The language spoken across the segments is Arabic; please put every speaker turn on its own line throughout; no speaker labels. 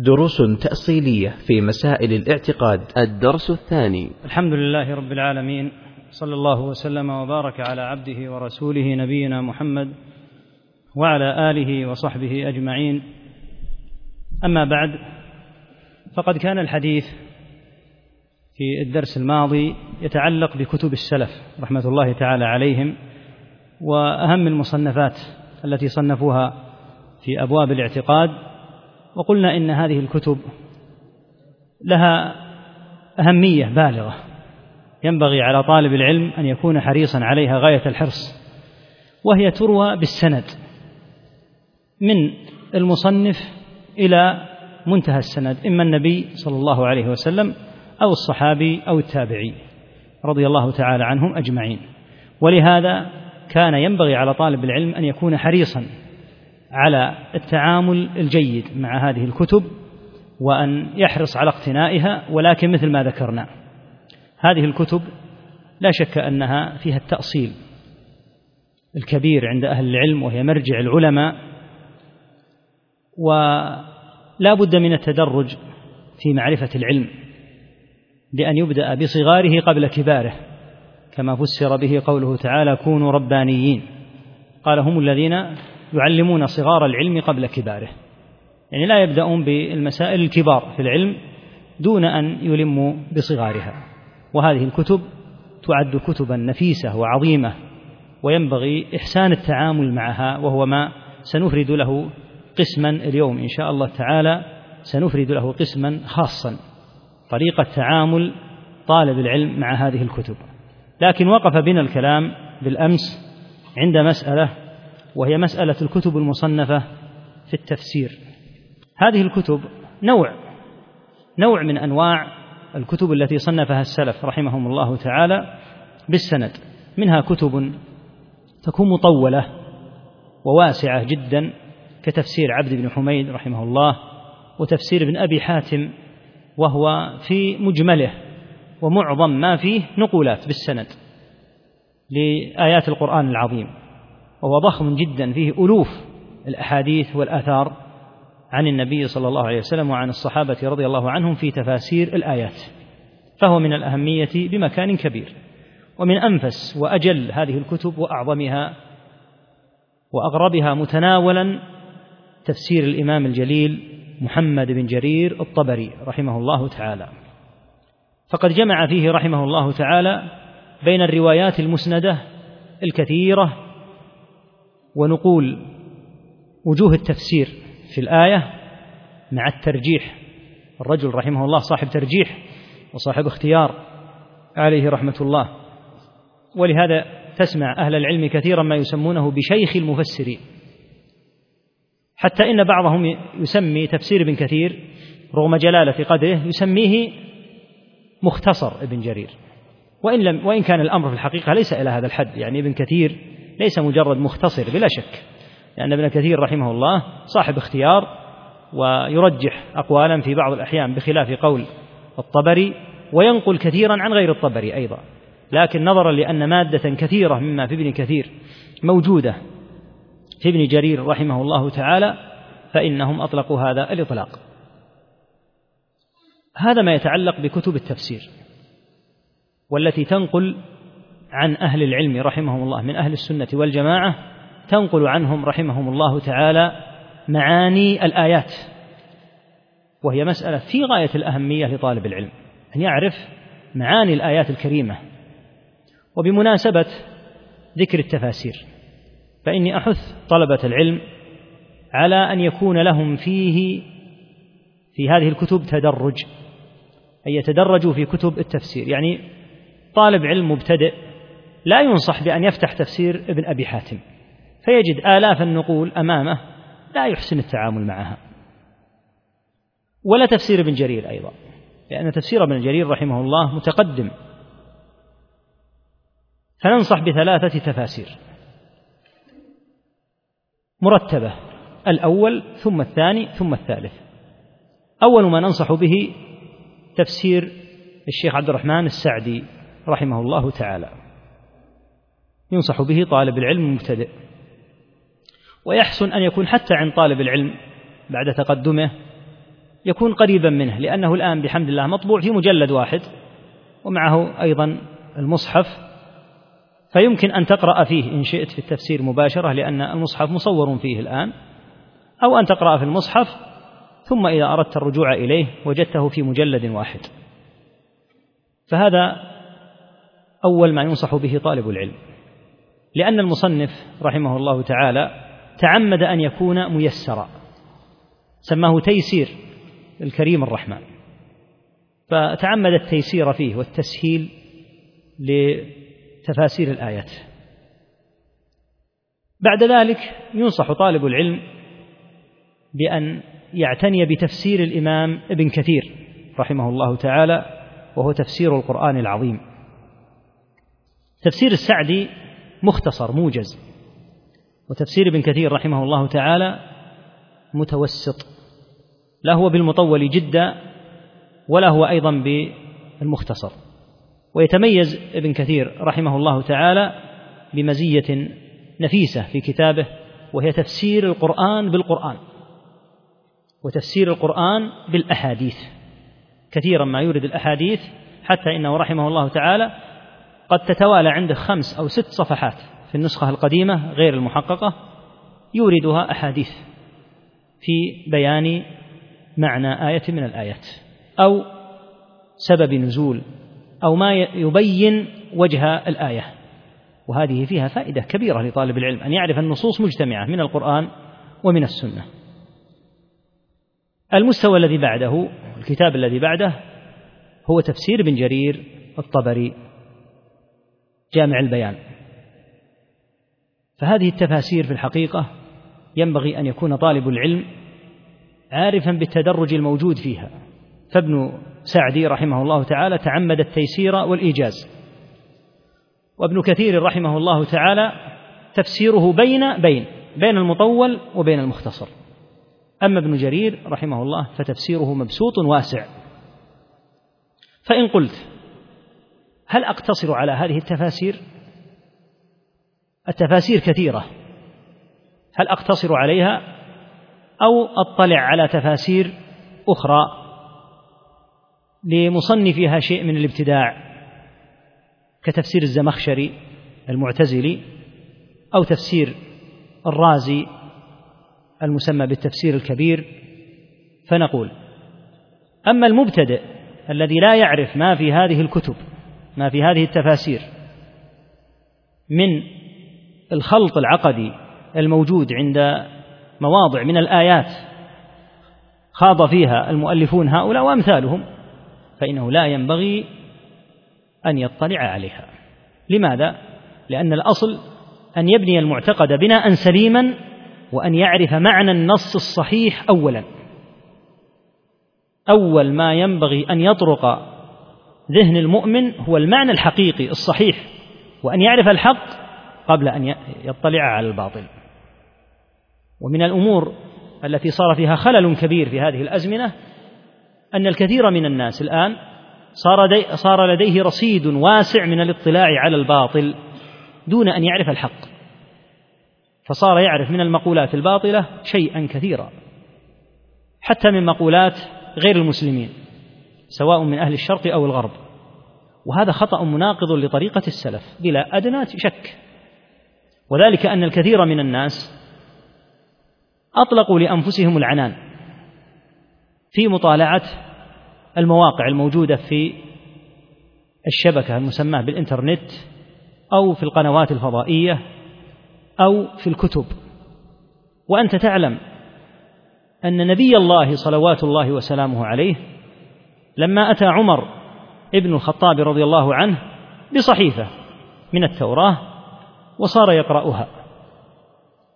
دروس تأصيلية في مسائل الاعتقاد.
الدرس الثاني.
الحمد لله رب العالمين صلى الله وسلم وبارك على عبده ورسوله نبينا محمد وعلى آله وصحبه أجمعين. أما بعد فقد كان الحديث في الدرس الماضي يتعلق بكتب السلف رحمة الله تعالى عليهم وأهم المصنفات التي صنفوها في أبواب الاعتقاد. وقلنا إن هذه الكتب لها أهمية بالغة. ينبغي على طالب العلم أن يكون حريصا عليها غاية الحرص وهي تروى بالسند من المصنف إلى منتهى السند إما النبي صلى الله عليه وسلم أو الصحابي أو التابعي رضي الله تعالى عنهم أجمعين. ولهذا كان ينبغي على طالب العلم أن يكون حريصا على التعامل الجيد مع هذه الكتب وأن يحرص على اقتنائها ولكن مثل ما ذكرنا هذه الكتب لا شك أنها فيها التأصيل الكبير عند أهل العلم وهي مرجع العلماء ولا بد من التدرج في معرفة العلم بأن يبدأ بصغاره قبل كباره كما فسر به قوله تعالى كونوا ربانيين قال هم الذين يعلمون صغار العلم قبل كباره. يعني لا يبدأون بالمسائل الكبار في العلم دون أن يلموا بصغارها. وهذه الكتب تعد كتبا نفيسة وعظيمة وينبغي إحسان التعامل معها وهو ما سنفرد له قسما اليوم. إن شاء الله تعالى سنفرد له قسما خاصا. طريقة تعامل طالب العلم مع هذه الكتب. لكن وقف بنا الكلام بالأمس عند مسألة وهي مسألة الكتب المصنفة في التفسير. هذه الكتب نوع نوع من أنواع الكتب التي صنفها السلف رحمهم الله تعالى بالسند. منها كتب تكون مطولة وواسعة جدا كتفسير عبد بن حميد رحمه الله وتفسير ابن أبي حاتم وهو في مجمله ومعظم ما فيه نقولات بالسند لآيات القرآن العظيم. وهو ضخم جدا فيه ألوف الأحاديث والآثار عن النبي صلى الله عليه وسلم وعن الصحابة رضي الله عنهم في تفاسير الآيات. فهو من الأهمية بمكان كبير. ومن أنفس وأجل هذه الكتب وأعظمها وأغربها متناولا تفسير الإمام الجليل محمد بن جرير الطبري رحمه الله تعالى. فقد جمع فيه رحمه الله تعالى بين الروايات المسندة الكثيرة ونقول وجوه التفسير في الآية مع الترجيح. الرجل رحمه الله صاحب ترجيح وصاحب اختيار عليه رحمة الله. ولهذا تسمع أهل العلم كثيرا ما يسمونه بشيخ المفسرين. حتى إن بعضهم يسمي تفسير ابن كثير رغم جلالة قدره يسميه مختصر ابن جرير. وإن لم وإن كان الأمر في الحقيقة ليس إلى هذا الحد. يعني ابن كثير ليس مجرد مختصر بلا شك. لأن ابن كثير رحمه الله صاحب اختيار ويرجح أقوالا في بعض الأحيان بخلاف قول الطبري وينقل كثيرا عن غير الطبري أيضا. لكن نظرا لأن مادة كثيرة مما في ابن كثير موجودة في ابن جرير رحمه الله تعالى فإنهم أطلقوا هذا الإطلاق. هذا ما يتعلق بكتب التفسير والتي تنقل عن أهل العلم رحمهم الله من أهل السنة والجماعة تنقل عنهم رحمهم الله تعالى معاني الآيات. وهي مسألة في غاية الأهمية لطالب العلم أن يعرف معاني الآيات الكريمة. وبمناسبة ذكر التفاسير فإني أحث طلبة العلم على أن يكون لهم فيه في هذه الكتب تدرج أن يتدرجوا في كتب التفسير. يعني طالب علم مبتدئ لا ينصح بأن يفتح تفسير ابن أبي حاتم فيجد آلاف النقول أمامه لا يحسن التعامل معها. ولا تفسير ابن جرير أيضا لأن تفسير ابن جرير رحمه الله متقدم. فننصح بثلاثة تفاسير. مرتبة الأول ثم الثاني ثم الثالث. أول ما ننصح به تفسير الشيخ عبد الرحمن السعدي رحمه الله تعالى. ينصح به طالب العلم المبتدئ ويحسن أن يكون حتى عند طالب العلم بعد تقدمه يكون قريبا منه لأنه الآن بحمد الله مطبوع في مجلد واحد ومعه أيضا المصحف فيمكن أن تقرأ فيه إن شئت في التفسير مباشرة لأن المصحف مصور فيه الآن أو أن تقرأ في المصحف ثم إذا أردت الرجوع إليه وجدته في مجلد واحد. فهذا أول ما ينصح به طالب العلم. لأن المصنف رحمه الله تعالى تعمد أن يكون ميسرا سماه تيسير الكريم الرحمن. فتعمد التيسير فيه والتسهيل لتفاسير الآيات. بعد ذلك ينصح طالب العلم بأن يعتني بتفسير الإمام ابن كثير رحمه الله تعالى وهو تفسير القرآن العظيم. تفسير السعدي مختصر موجز. وتفسير ابن كثير رحمه الله تعالى متوسط. لا هو بالمطول جدا ولا هو أيضا بالمختصر. ويتميز ابن كثير رحمه الله تعالى بمزية نفيسة في كتابه وهي تفسير القرآن بالقرآن. وتفسير القرآن بالأحاديث. كثيرا ما يورد الأحاديث حتى إنه رحمه الله تعالى قد تتوالى عنده خمس أو ست صفحات في النسخة القديمة غير المحققة يوردها أحاديث في بيان معنى آية من الآيات أو سبب نزول أو ما يبين وجه الآية. وهذه فيها فائدة كبيرة لطالب العلم أن يعرف النصوص مجتمعة من القرآن ومن السنة. المستوى الذي بعده الكتاب الذي بعده هو تفسير ابن جرير الطبري. جامع البيان. فهذه التفاسير في الحقيقة ينبغي أن يكون طالب العلم عارفا بالتدرج الموجود فيها. فابن سعدي رحمه الله تعالى تعمد التيسير والإيجاز. وابن كثير رحمه الله تعالى تفسيره بين بين بين المطول وبين المختصر. أما ابن جرير رحمه الله فتفسيره مبسوط واسع. فإن قلت هل أقتصر على هذه التفاسير؟ التفاسير كثيرة. هل أقتصر عليها أو أطلع على تفاسير أخرى؟ لمصنفها شيء من الابتداع كتفسير الزمخشري المعتزلي أو تفسير الرازي المسمى بالتفسير الكبير فنقول أما المبتدئ الذي لا يعرف ما في هذه الكتب ما في هذه التفاسير من الخلط العقدي الموجود عند مواضع من الآيات خاض فيها المؤلفون هؤلاء وأمثالهم فإنه لا ينبغي أن يطلع عليها لماذا؟ لأن الأصل أن يبني المعتقد بناء سليما وأن يعرف معنى النص الصحيح أولا أول ما ينبغي أن يطرق ذهن المؤمن هو المعنى الحقيقي الصحيح وأن يعرف الحق قبل أن يطلع على الباطل. ومن الأمور التي صار فيها خلل كبير في هذه الأزمنة أن الكثير من الناس الآن صار, صار لديه رصيد واسع من الاطلاع على الباطل دون أن يعرف الحق. فصار يعرف من المقولات الباطلة شيئا كثيرا حتى من مقولات غير المسلمين. سواء من أهل الشرق أو الغرب. وهذا خطأ مناقض لطريقة السلف بلا أدنى شك. وذلك أن الكثير من الناس أطلقوا لأنفسهم العنان في مطالعة المواقع الموجودة في الشبكة المسماة بالإنترنت أو في القنوات الفضائية أو في الكتب. وأنت تعلم أن نبي الله صلوات الله وسلامه عليه لما أتى عمر ابن الخطاب رضي الله عنه بصحيفة من التوراة وصار يقرأها.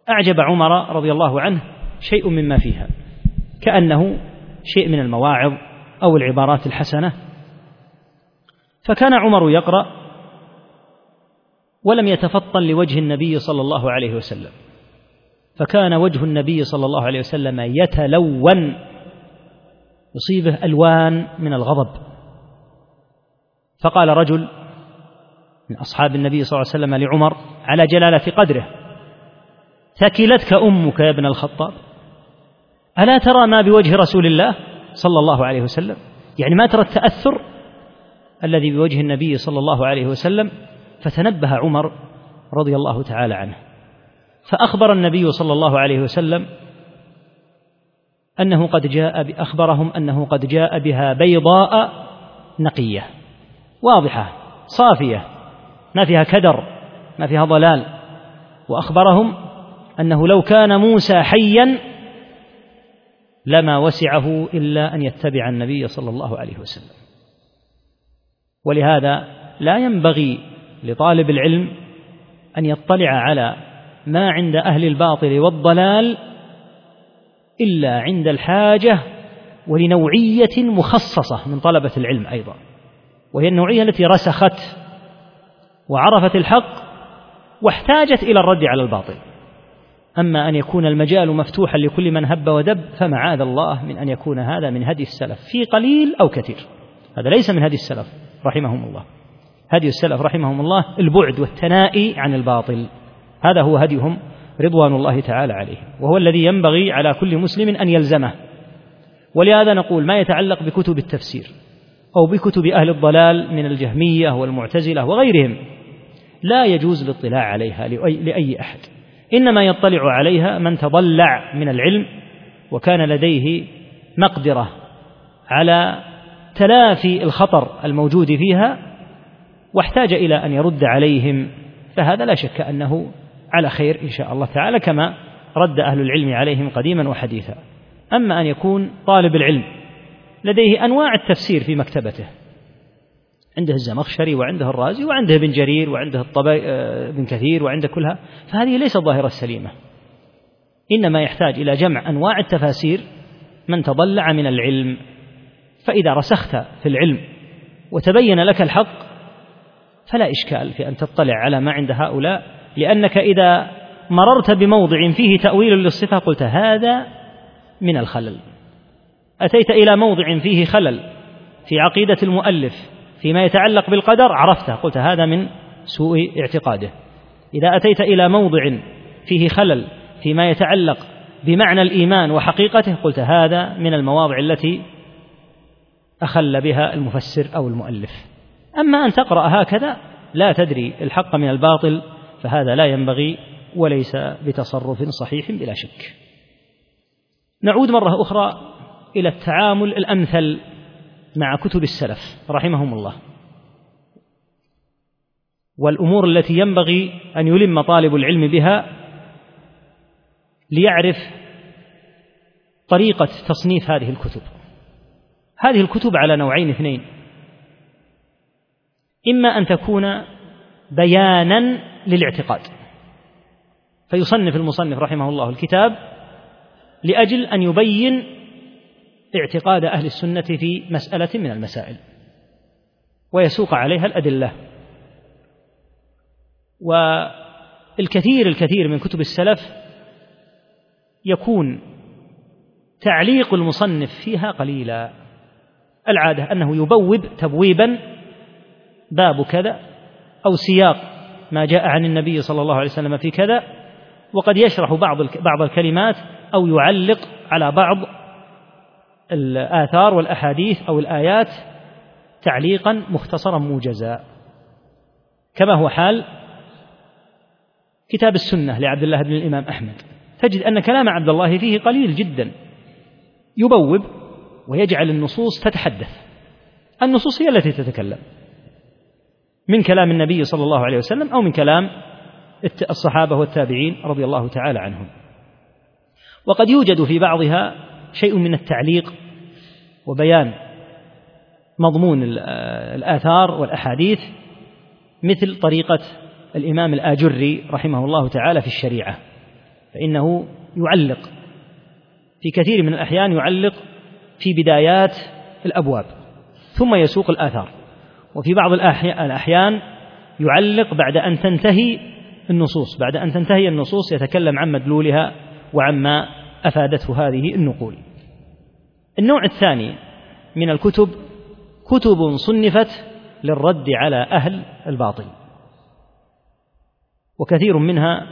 أعجب عمر رضي الله عنه شيء مما فيها كأنه شيء من المواعظ أو العبارات الحسنة. فكان عمر يقرأ ولم يتفطن لوجه النبي صلى الله عليه وسلم فكان وجه النبي صلى الله عليه وسلم يتلون. يصيبه ألوان من الغضب. فقال رجل من أصحاب النبي صلى الله عليه وسلم لعمر على جلالة قدره ثكلتك أمك يا ابن الخطاب. ألا ترى ما بوجه رسول الله صلى الله عليه وسلم؟ يعني ما ترى التأثر الذي بوجه النبي صلى الله عليه وسلم؟ فتنبه عمر رضي الله تعالى عنه. فأخبر النبي صلى الله عليه وسلم أنه قد جاء أخبرهم أنه قد جاء بها بيضاء نقية واضحة صافية ما فيها كدر ما فيها ضلال. وأخبرهم أنه لو كان موسى حيا لما وسعه إلا أن يتبع النبي صلى الله عليه وسلم. ولهذا لا ينبغي لطالب العلم أن يطلع على ما عند أهل الباطل والضلال إلا عند الحاجة ولنوعية مخصصة من طلبة العلم أيضا. وهي النوعية التي رسخت وعرفت الحق واحتاجت إلى الرد على الباطل. أما أن يكون المجال مفتوحا لكل من هب ودب فمعاذ الله من أن يكون هذا من هدي السلف في قليل أو كثير. هذا ليس من هدي السلف رحمهم الله. هدي السلف رحمهم الله البعد والتنائي عن الباطل. هذا هو هديهم رضوان الله تعالى عليهم وهو الذي ينبغي على كل مسلم أن يلزمه. ولهذا نقول ما يتعلق بكتب التفسير أو بكتب أهل الضلال من الجهمية والمعتزلة وغيرهم لا يجوز الاطلاع عليها لأي أحد. إنما يطلع عليها من تضلع من العلم وكان لديه مقدرة على تلافي الخطر الموجود فيها واحتاج إلى أن يرد عليهم فهذا لا شك أنه على خير إن شاء الله تعالى كما رد أهل العلم عليهم قديما وحديثا. أما أن يكون طالب العلم لديه أنواع التفسير في مكتبته عنده الزمخشري وعنده الرازي وعنده ابن جرير وعنده الطبي آه، ابن كثير وعنده كلها فهذه ليست الظاهرة السليمة إنما يحتاج إلى جمع أنواع التفاسير من تضلع من العلم. فإذا رسخت في العلم وتبين لك الحق فلا إشكال في أن تطلع على ما عند هؤلاء. لأنك إذا مررت بموضع فيه تأويل للصفة قلت هذا من الخلل. أتيت إلى موضع فيه خلل في عقيدة المؤلف فيما يتعلق بالقدر عرفته قلت هذا من سوء اعتقاده. إذا أتيت إلى موضع فيه خلل فيما يتعلق بمعنى الإيمان وحقيقته قلت هذا من المواضع التي أخل بها المفسر أو المؤلف. أما أن تقرأ هكذا لا تدري الحق من الباطل فهذا لا ينبغي وليس بتصرف صحيح بلا شك. نعود مرة أخرى إلى التعامل الأمثل مع كتب السلف رحمهم الله. والأمور التي ينبغي أن يلم طالب العلم بها ليعرف طريقة تصنيف هذه الكتب. هذه الكتب على نوعين اثنين. إما أن تكون بيانا للاعتقاد. فيصنف المصنف رحمه الله الكتاب لأجل أن يبين اعتقاد أهل السنة في مسألة من المسائل ويسوق عليها الأدلة. والكثير الكثير من كتب السلف يكون تعليق المصنف فيها قليلا. العادة أنه يبوب تبويبا باب كذا أو سياق ما جاء عن النبي صلى الله عليه وسلم في كذا وقد يشرح بعض بعض الكلمات أو يعلق على بعض الآثار والأحاديث أو الآيات تعليقا مختصرا موجزا. كما هو حال كتاب السنة لعبد الله بن الإمام أحمد. تجد أن كلام عبد الله فيه قليل جدا. يبوب ويجعل النصوص تتحدث. النصوص هي التي تتكلم. من كلام النبي صلى الله عليه وسلم أو من كلام الصحابة والتابعين رضي الله تعالى عنهم. وقد يوجد في بعضها شيء من التعليق وبيان مضمون الآثار والأحاديث مثل طريقة الإمام الآجري رحمه الله تعالى في الشريعة فإنه يعلق في كثير من الأحيان يعلق في بدايات الأبواب ثم يسوق الآثار. وفي بعض الأحيان يعلق بعد أن تنتهي النصوص بعد أن تنتهي النصوص يتكلم عن مدلولها وعما أفادته هذه النقول. النوع الثاني من الكتب كتب صنفت للرد على أهل الباطل. وكثير منها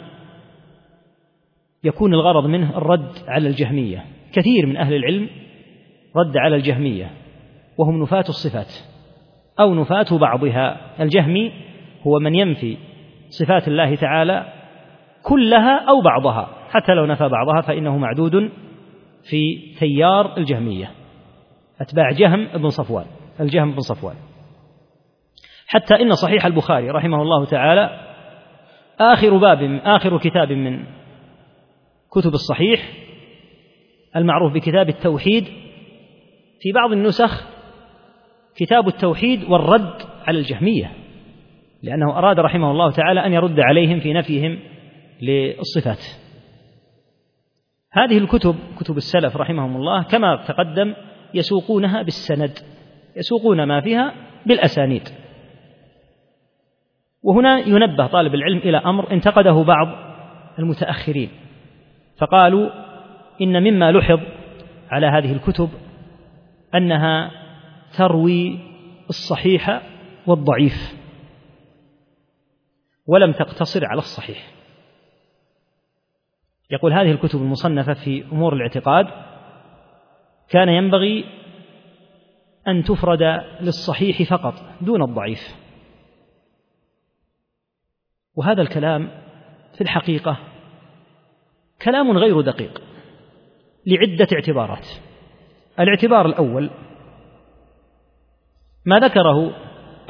يكون الغرض منه الرد على الجهمية. كثير من أهل العلم رد على الجهمية وهم نفاة الصفات. أو نفاة بعضها. الجهمي هو من ينفي صفات الله تعالى كلها أو بعضها. حتى لو نفى بعضها فإنه معدود في تيار الجهمية. أتباع جهم بن صفوان. الجهم بن صفوان. حتى إن صحيح البخاري رحمه الله تعالى آخر باب آخر كتاب من كتب الصحيح المعروف بكتاب التوحيد في بعض النسخ كتاب التوحيد والرد على الجهمية لأنه أراد رحمه الله تعالى أن يرد عليهم في نفيهم للصفات. هذه الكتب كتب السلف رحمهم الله كما تقدم يسوقونها بالسند يسوقون ما فيها بالأسانيد. وهنا ينبه طالب العلم إلى أمر انتقده بعض المتأخرين فقالوا إن مما لحظ على هذه الكتب أنها تروي الصحيح والضعيف ولم تقتصر على الصحيح. يقول هذه الكتب المصنفة في أمور الاعتقاد كان ينبغي أن تفرد للصحيح فقط دون الضعيف. وهذا الكلام في الحقيقة كلام غير دقيق لعدة اعتبارات. الاعتبار الأول ما ذكره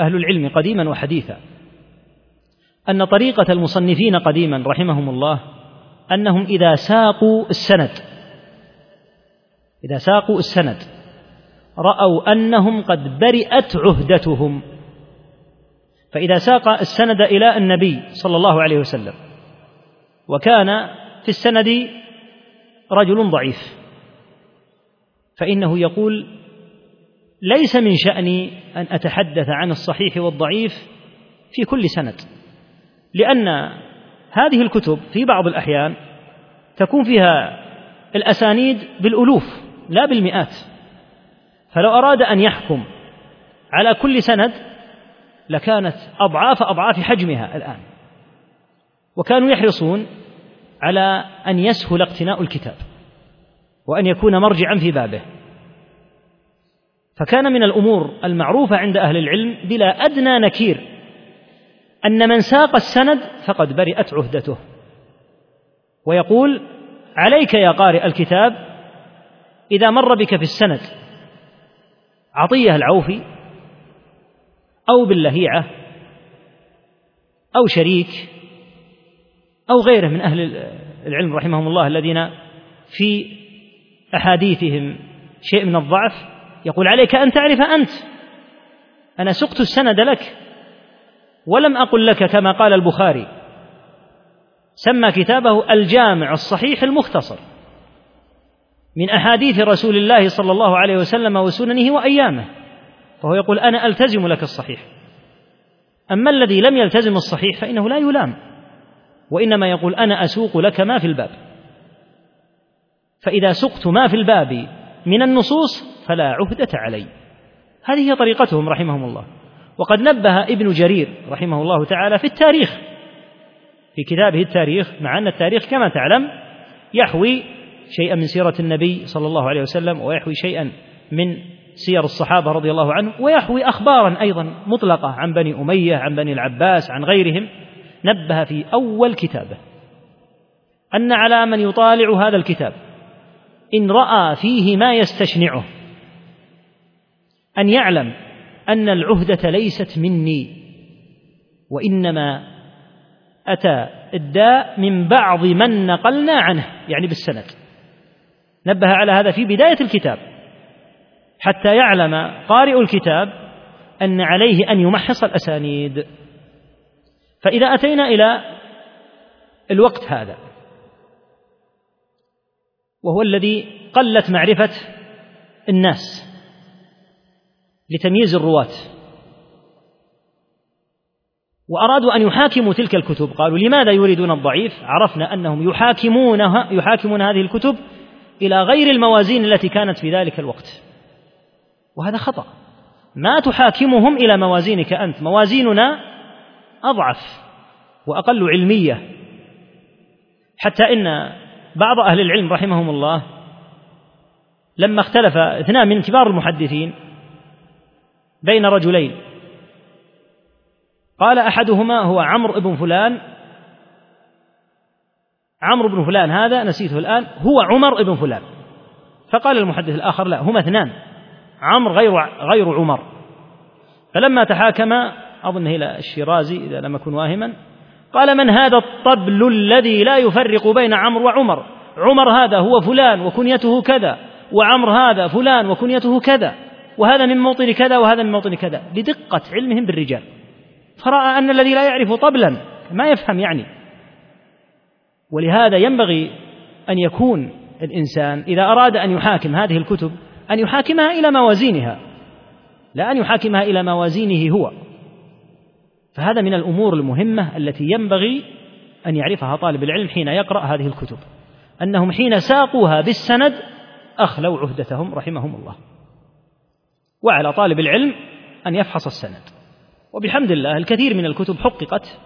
أهل العلم قديما وحديثا. أن طريقة المصنفين قديما رحمهم الله أنهم إذا ساقوا السند إذا ساقوا السند رأوا أنهم قد برئت عهدتهم. فإذا ساق السند إلى النبي صلى الله عليه وسلم وكان في السند رجل ضعيف فإنه يقول ليس من شأني أن أتحدث عن الصحيح والضعيف في كل سند لأن هذه الكتب في بعض الأحيان تكون فيها الأسانيد بالألوف لا بالمئات فلو أراد أن يحكم على كل سند لكانت أضعاف أضعاف حجمها الآن وكانوا يحرصون على أن يسهل اقتناء الكتاب وأن يكون مرجعا في بابه. فكان من الأمور المعروفة عند أهل العلم بلا أدنى نكير أن من ساق السند فقد برئت عهدته. ويقول عليك يا قارئ الكتاب إذا مر بك في السند عطية العوفي أو باللهيعة أو شريك أو غيره من أهل العلم رحمهم الله الذين في أحاديثهم شيء من الضعف يقول عليك أن تعرف أنت. أنا سقت السند لك ولم أقل لك كما قال البخاري. سمى كتابه الجامع الصحيح المختصر. من أحاديث رسول الله صلى الله عليه وسلم وسننه وأيامه. فهو يقول أنا ألتزم لك الصحيح. أما الذي لم يلتزم الصحيح فإنه لا يلام. وإنما يقول أنا أسوق لك ما في الباب. فإذا سقت ما في الباب من النصوص فلا عهدة علي. هذه هي طريقتهم رحمهم الله. وقد نبه ابن جرير رحمه الله تعالى في التاريخ في كتابه التاريخ مع أن التاريخ كما تعلم يحوي شيئا من سيرة النبي صلى الله عليه وسلم ويحوي شيئا من سير الصحابة رضي الله عنهم ويحوي أخبارا أيضا مطلقة عن بني أمية عن بني العباس عن غيرهم. نبه في أول كتابه أن على من يطالع هذا الكتاب إن رأى فيه ما يستشنعه. أن يعلم أن العهدة ليست مني وإنما أتى الداء من بعض من نقلنا عنه يعني بالسند. نبه على هذا في بداية الكتاب حتى يعلم قارئ الكتاب أن عليه أن يمحص الأسانيد. فإذا أتينا إلى الوقت هذا وهو الذي قلت معرفة الناس. لتمييز الرواة. وأرادوا أن يحاكموا تلك الكتب. قالوا لماذا يريدون الضعيف؟ عرفنا أنهم يحاكمونها يحاكمون هذه الكتب إلى غير الموازين التي كانت في ذلك الوقت. وهذا خطأ. ما تحاكمهم إلى موازينك أنت؟ موازيننا أضعف وأقل علمية. حتى إن بعض أهل العلم رحمهم الله لما اختلف اثنان من كبار المحدثين بين رجلين. قال أحدهما هو عمرو بن فلان. عمرو بن فلان هذا نسيته الآن هو عمر بن فلان. فقال المحدث الآخر لا هما اثنان عمرو غير غير عمر. فلما تحاكم أظن إلى الشيرازي إذا لم أكن واهما قال من هذا الطبل الذي لا يفرق بين عمرو وعمر؟ عمر هذا هو فلان وكنيته كذا وعمر هذا فلان وكنيته كذا. وهذا من موطن كذا وهذا من موطن كذا لدقة علمهم بالرجال. فرأى أن الذي لا يعرف طبلا ما يفهم يعني. ولهذا ينبغي أن يكون الإنسان إذا أراد أن يحاكم هذه الكتب أن يحاكمها إلى موازينها. لا أن يحاكمها إلى موازينه هو. فهذا من الأمور المهمة التي ينبغي أن يعرفها طالب العلم حين يقرأ هذه الكتب. أنهم حين ساقوها بالسند أخلوا عهدتهم رحمهم الله. وعلى طالب العلم أن يفحص السند. وبحمد الله الكثير من الكتب حققت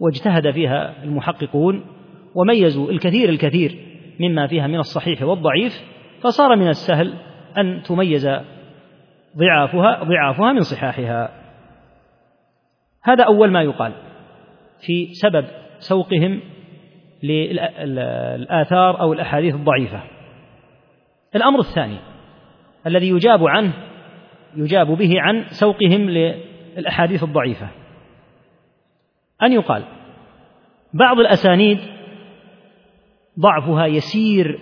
واجتهد فيها المحققون وميزوا الكثير الكثير مما فيها من الصحيح والضعيف فصار من السهل أن تميز ضعافها ضعافها من صحاحها. هذا أول ما يقال في سبب سوقهم للآثار أو الأحاديث الضعيفة. الأمر الثاني الذي يجاب عنه يجاب به عن سوقهم للأحاديث الضعيفة. أن يقال بعض الأسانيد ضعفها يسير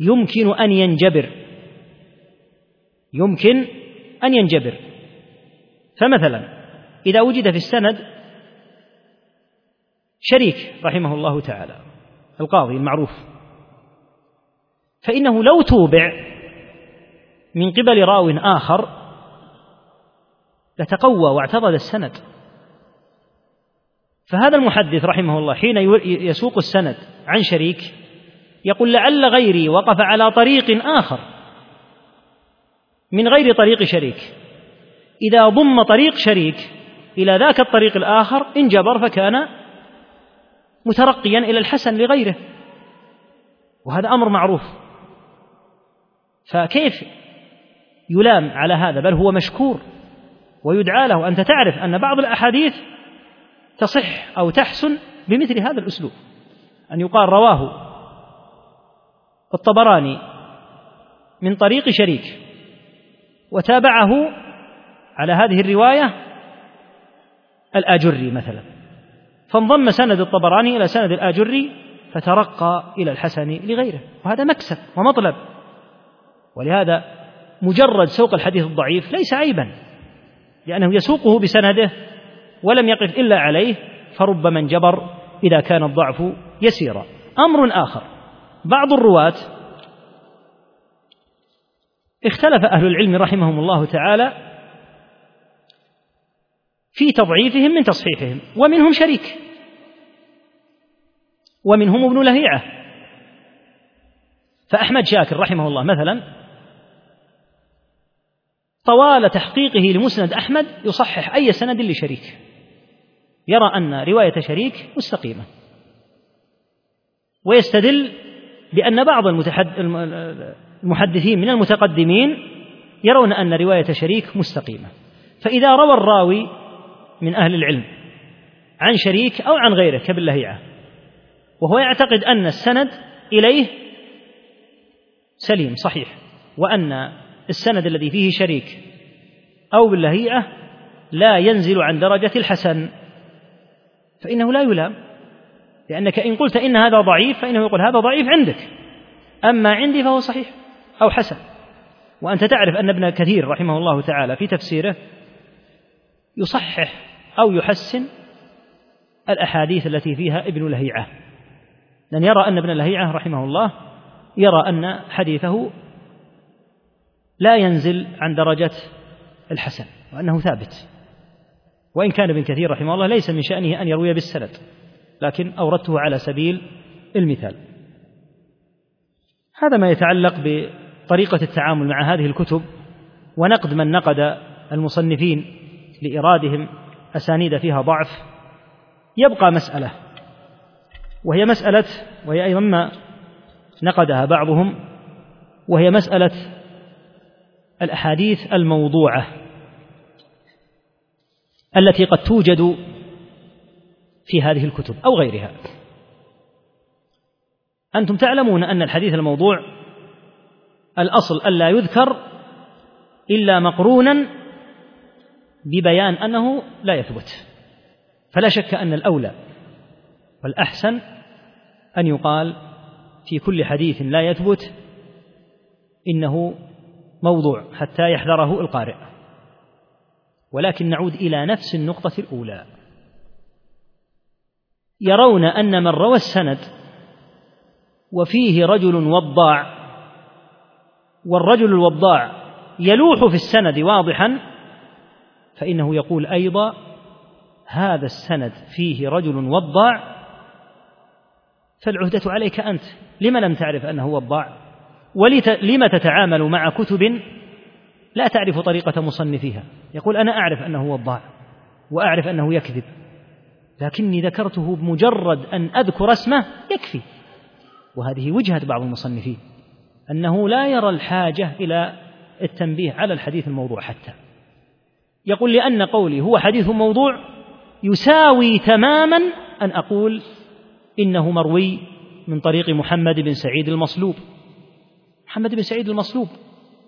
يمكن أن ينجبر يمكن أن ينجبر. فمثلا إذا وجد في السند شريك رحمه الله تعالى القاضي المعروف فإنه لو توبع من قبل راو آخر لتقوى واعتضد السند. فهذا المحدث رحمه الله حين يسوق السند عن شريك يقول لعل غيري وقف على طريق آخر من غير طريق شريك. إذا ضم طريق شريك إلى ذاك الطريق الآخر انجبر فكان مترقيا إلى الحسن لغيره. وهذا أمر معروف. فكيف يلام على هذا بل هو مشكور ويدعى له. أنت تعرف أن بعض الأحاديث تصح أو تحسن بمثل هذا الأسلوب. أن يقال رواه الطبراني من طريق شريك وتابعه على هذه الرواية الآجري مثلا. فانضم سند الطبراني إلى سند الآجري فترقى إلى الحسن لغيره وهذا مكسب ومطلب. ولهذا مجرد سوق الحديث الضعيف ليس عيبا لأنه يسوقه بسنده ولم يقف إلا عليه فربما انجبر إذا كان الضعف يسيرا. أمر آخر بعض الرواة اختلف أهل العلم رحمهم الله تعالى في تضعيفهم من تصحيحهم ومنهم شريك ومنهم ابن لهيعة. فأحمد شاكر رحمه الله مثلا طوال تحقيقه لمسند أحمد يصحح أي سند لشريك. يرى أن رواية شريك مستقيمة. ويستدل بأن بعض المحدثين من المتقدمين يرون أن رواية شريك مستقيمة. فإذا روى الراوي من أهل العلم عن شريك أو عن غيره كابن لهيعة وهو يعتقد أن السند إليه سليم صحيح وأن السند الذي فيه شريك أو باللهيعة لا ينزل عن درجة الحسن فإنه لا يلام لأنك إن قلت إن هذا ضعيف فإنه يقول هذا ضعيف عندك أما عندي فهو صحيح أو حسن. وأنت تعرف أن ابن كثير رحمه الله تعالى في تفسيره يصحح أو يحسن الأحاديث التي فيها ابن لهيعة. لأن يرى أن ابن لهيعة رحمه الله يرى أن حديثه لا ينزل عن درجة الحسن وأنه ثابت. وإن كان ابن كثير رحمه الله ليس من شأنه أن يروي بالسند لكن أوردته على سبيل المثال. هذا ما يتعلق بطريقة التعامل مع هذه الكتب ونقد من نقد المصنفين لإيرادهم أسانيد فيها ضعف. يبقى مسألة وهي مسألة وهي أيضا ما نقدها بعضهم وهي مسألة الأحاديث الموضوعة التي قد توجد في هذه الكتب أو غيرها. أنتم تعلمون أن الحديث الموضوع الأصل ألا يذكر إلا مقرونا ببيان أنه لا يثبت. فلا شك أن الأولى والأحسن أن يقال في كل حديث لا يثبت إنه موضوع حتى يحذره القارئ. ولكن نعود إلى نفس النقطة الأولى. يرون أن من روى السند وفيه رجل وضاع والرجل الوضاع يلوح في السند واضحا فإنه يقول أيضا هذا السند فيه رجل وضاع فالعهدة عليك أنت. لم لم تعرف أنه وضاع؟ ولم تتعامل مع كتب لا تعرف طريقة مصنفيها. يقول أنا أعرف أنه وضاع وأعرف أنه يكذب لكني ذكرته بمجرد أن أذكر اسمه يكفي. وهذه وجهة بعض المصنفين أنه لا يرى الحاجة إلى التنبيه على الحديث الموضوع حتى. يقول لأن قولي هو حديث موضوع يساوي تماما أن أقول إنه مروي من طريق محمد بن سعيد المصلوب. محمد بن سعيد المصلوب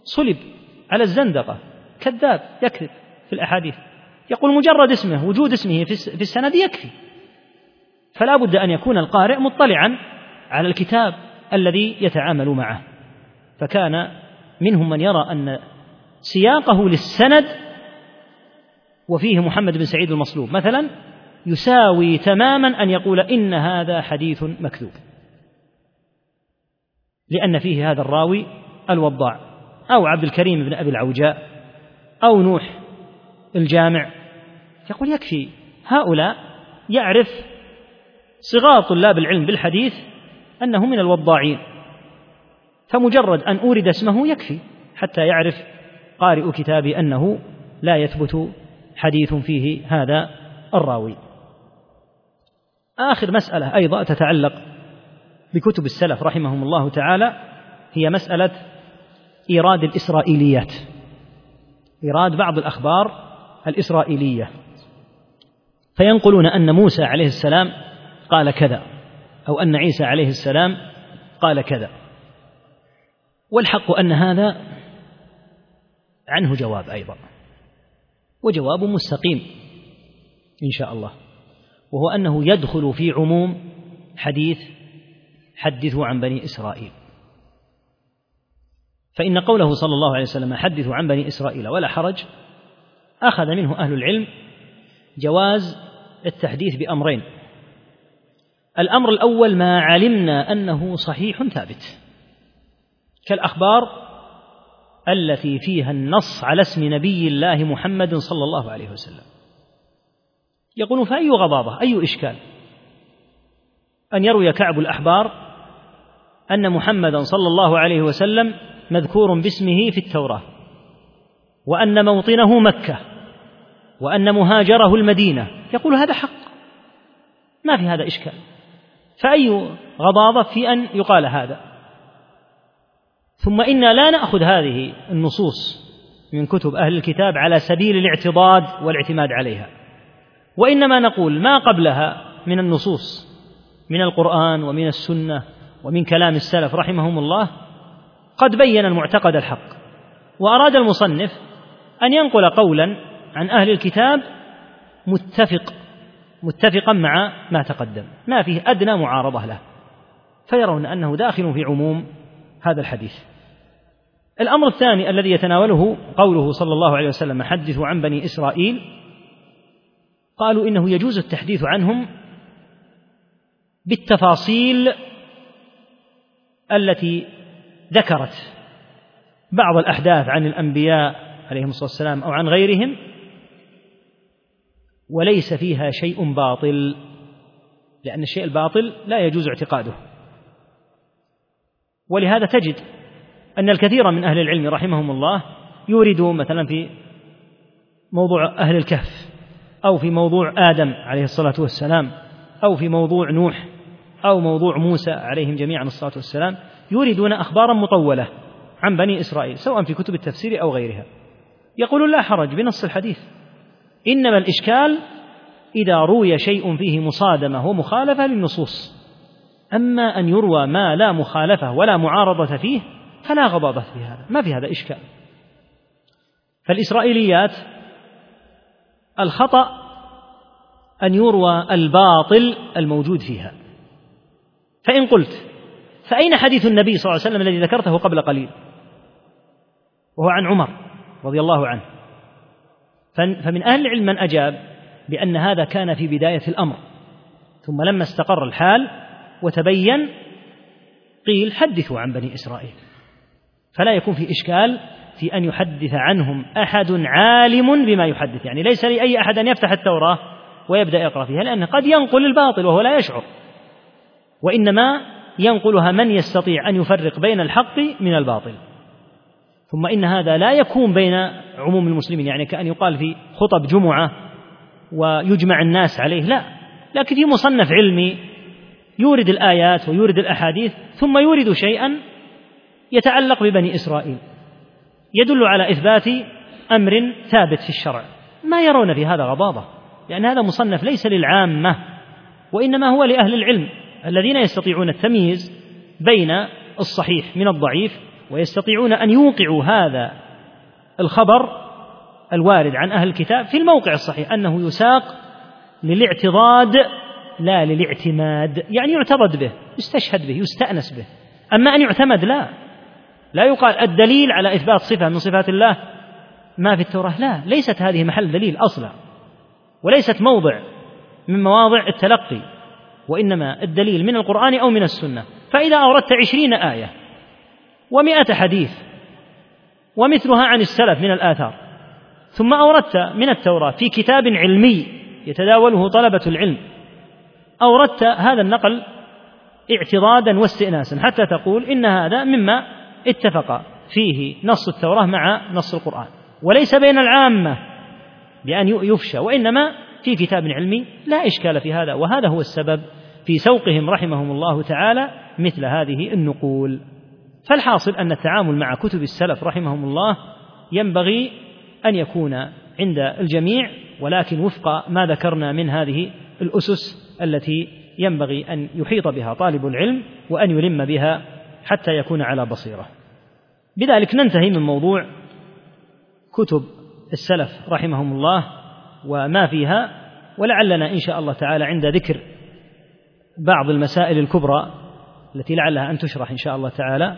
صلب على الزندقة كذاب يكذب في الأحاديث. يقول مجرد اسمه وجود اسمه في السند يكفي. فلا بد أن يكون القارئ مطلعا على الكتاب الذي يتعامل معه. فكان منهم من يرى أن سياقه للسند وفيه محمد بن سعيد المصلوب. مثلا يساوي تماما أن يقول إن هذا حديث مكذوب. لأن فيه هذا الراوي الوضاع أو عبد الكريم بن أبي العوجاء أو نوح الجامع. يقول يكفي هؤلاء يعرف صغار طلاب العلم بالحديث أنه من الوضاعين فمجرد أن أورد اسمه يكفي حتى يعرف قارئ كتابي أنه لا يثبت حديث فيه هذا الراوي. آخر مسألة أيضا تتعلق بكتب السلف رحمهم الله تعالى هي مسألة إيراد الإسرائيليات. إيراد بعض الأخبار الإسرائيلية. فينقلون أن موسى عليه السلام قال كذا أو أن عيسى عليه السلام قال كذا. والحق أن هذا عنه جواب أيضا وجواب مستقيم إن شاء الله وهو أنه يدخل في عموم حديث حدثوا عن بني إسرائيل. فإن قوله صلى الله عليه وسلم حدثوا عن بني إسرائيل ولا حرج أخذ منه أهل العلم جواز التحديث بأمرين. الأمر الأول ما علمنا أنه صحيح ثابت. كالأخبار التي فيها النص على اسم نبي الله محمد صلى الله عليه وسلم. يقولون فأي غضاضة أي إشكال؟ أن يروي كعب الأحبار أن محمدا صلى الله عليه وسلم مذكور باسمه في التوراة وأن موطنه مكة وأن مهاجره المدينة. يقول هذا حق ما في هذا إشكال. فأي غضاضة في أن يقال هذا؟ ثم إنا لا نأخذ هذه النصوص من كتب أهل الكتاب على سبيل الاعتضاد والاعتماد عليها. وإنما نقول ما قبلها من النصوص من القرآن ومن السنة ومن كلام السلف رحمهم الله قد بين المعتقد الحق وأراد المصنف أن ينقل قولا عن أهل الكتاب متفق متفقا مع ما تقدم ما فيه أدنى معارضة له فيرون أنه داخل في عموم هذا الحديث. الأمر الثاني الذي يتناوله قوله صلى الله عليه وسلم حدثوا عن بني إسرائيل قالوا إنه يجوز التحديث عنهم بالتفاصيل التي ذكرت بعض الأحداث عن الأنبياء عليهم الصلاة والسلام أو عن غيرهم وليس فيها شيء باطل لأن الشيء الباطل لا يجوز اعتقاده. ولهذا تجد أن الكثير من أهل العلم رحمهم الله يوردوا مثلا في موضوع أهل الكهف أو في موضوع آدم عليه الصلاة والسلام أو في موضوع نوح أو موضوع موسى عليهم جميعا الصلاة والسلام يوردون أخبارا مطولة عن بني إسرائيل سواء في كتب التفسير أو غيرها. يقول لا حرج بنص الحديث. إنما الإشكال إذا روي شيء فيه مصادمة ومخالفة للنصوص. أما أن يروى ما لا مخالفة ولا معارضة فيه فلا غضاضة في هذا. ما في هذا إشكال. فالإسرائيليات الخطأ أن يروى الباطل الموجود فيها. فإن قلت فأين حديث النبي صلى الله عليه وسلم الذي ذكرته قبل قليل؟ وهو عن عمر رضي الله عنه. فمن أهل العلم من أجاب بأن هذا كان في بداية الأمر. ثم لما استقر الحال وتبين قيل حدثوا عن بني إسرائيل. فلا يكون في إشكال في أن يحدث عنهم أحد عالم بما يحدث. يعني ليس لأي أحد أن يفتح التوراة ويبدأ يقرأ فيها لأنه قد ينقل الباطل وهو لا يشعر. وإنما ينقلها من يستطيع أن يفرق بين الحق من الباطل. ثم إن هذا لا يكون بين عموم المسلمين يعني كأن يقال في خطب جمعة ويجمع الناس عليه لا. لكن في مصنف علمي يورد الآيات ويورد الأحاديث ثم يورد شيئا يتعلق ببني إسرائيل. يدل على إثبات أمر ثابت في الشرع. ما يرون في هذا غضاضة لأن هذا مصنف ليس للعامة وإنما هو لأهل العلم. الذين يستطيعون التمييز بين الصحيح من الضعيف ويستطيعون أن يوقعوا هذا الخبر الوارد عن أهل الكتاب في الموقع الصحيح أنه يساق للاعتضاد لا للاعتماد يعني يعتضد به يستشهد به يستأنس به. أما أن يعتمد لا. لا يقال الدليل على إثبات صفة من صفات الله ما في التوراة لا. ليست هذه محل دليل أصلا وليست موضع من مواضع التلقي. وإنما الدليل من القرآن أو من السنة. فإذا أوردت عشرين آية ومائة حديث ومثلها عن السلف من الآثار ثم أوردت من التوراة في كتاب علمي يتداوله طلبة العلم أوردت هذا النقل اعتضادا واستئناسا حتى تقول إن هذا مما اتفق فيه نص التوراة مع نص القرآن. وليس بين العامة بأن يفشى وإنما في كتاب علمي لا إشكال في هذا وهذا هو السبب في سوقهم رحمهم الله تعالى مثل هذه النقول. فالحاصل أن التعامل مع كتب السلف رحمهم الله ينبغي أن يكون عند الجميع ولكن وفق ما ذكرنا من هذه الأسس التي ينبغي أن يحيط بها طالب العلم وأن يلم بها حتى يكون على بصيرة. بذلك ننتهي من موضوع كتب السلف رحمهم الله وما فيها ولعلنا إن شاء الله تعالى عند ذكر بعض المسائل الكبرى التي لعلها أن تشرح إن شاء الله تعالى.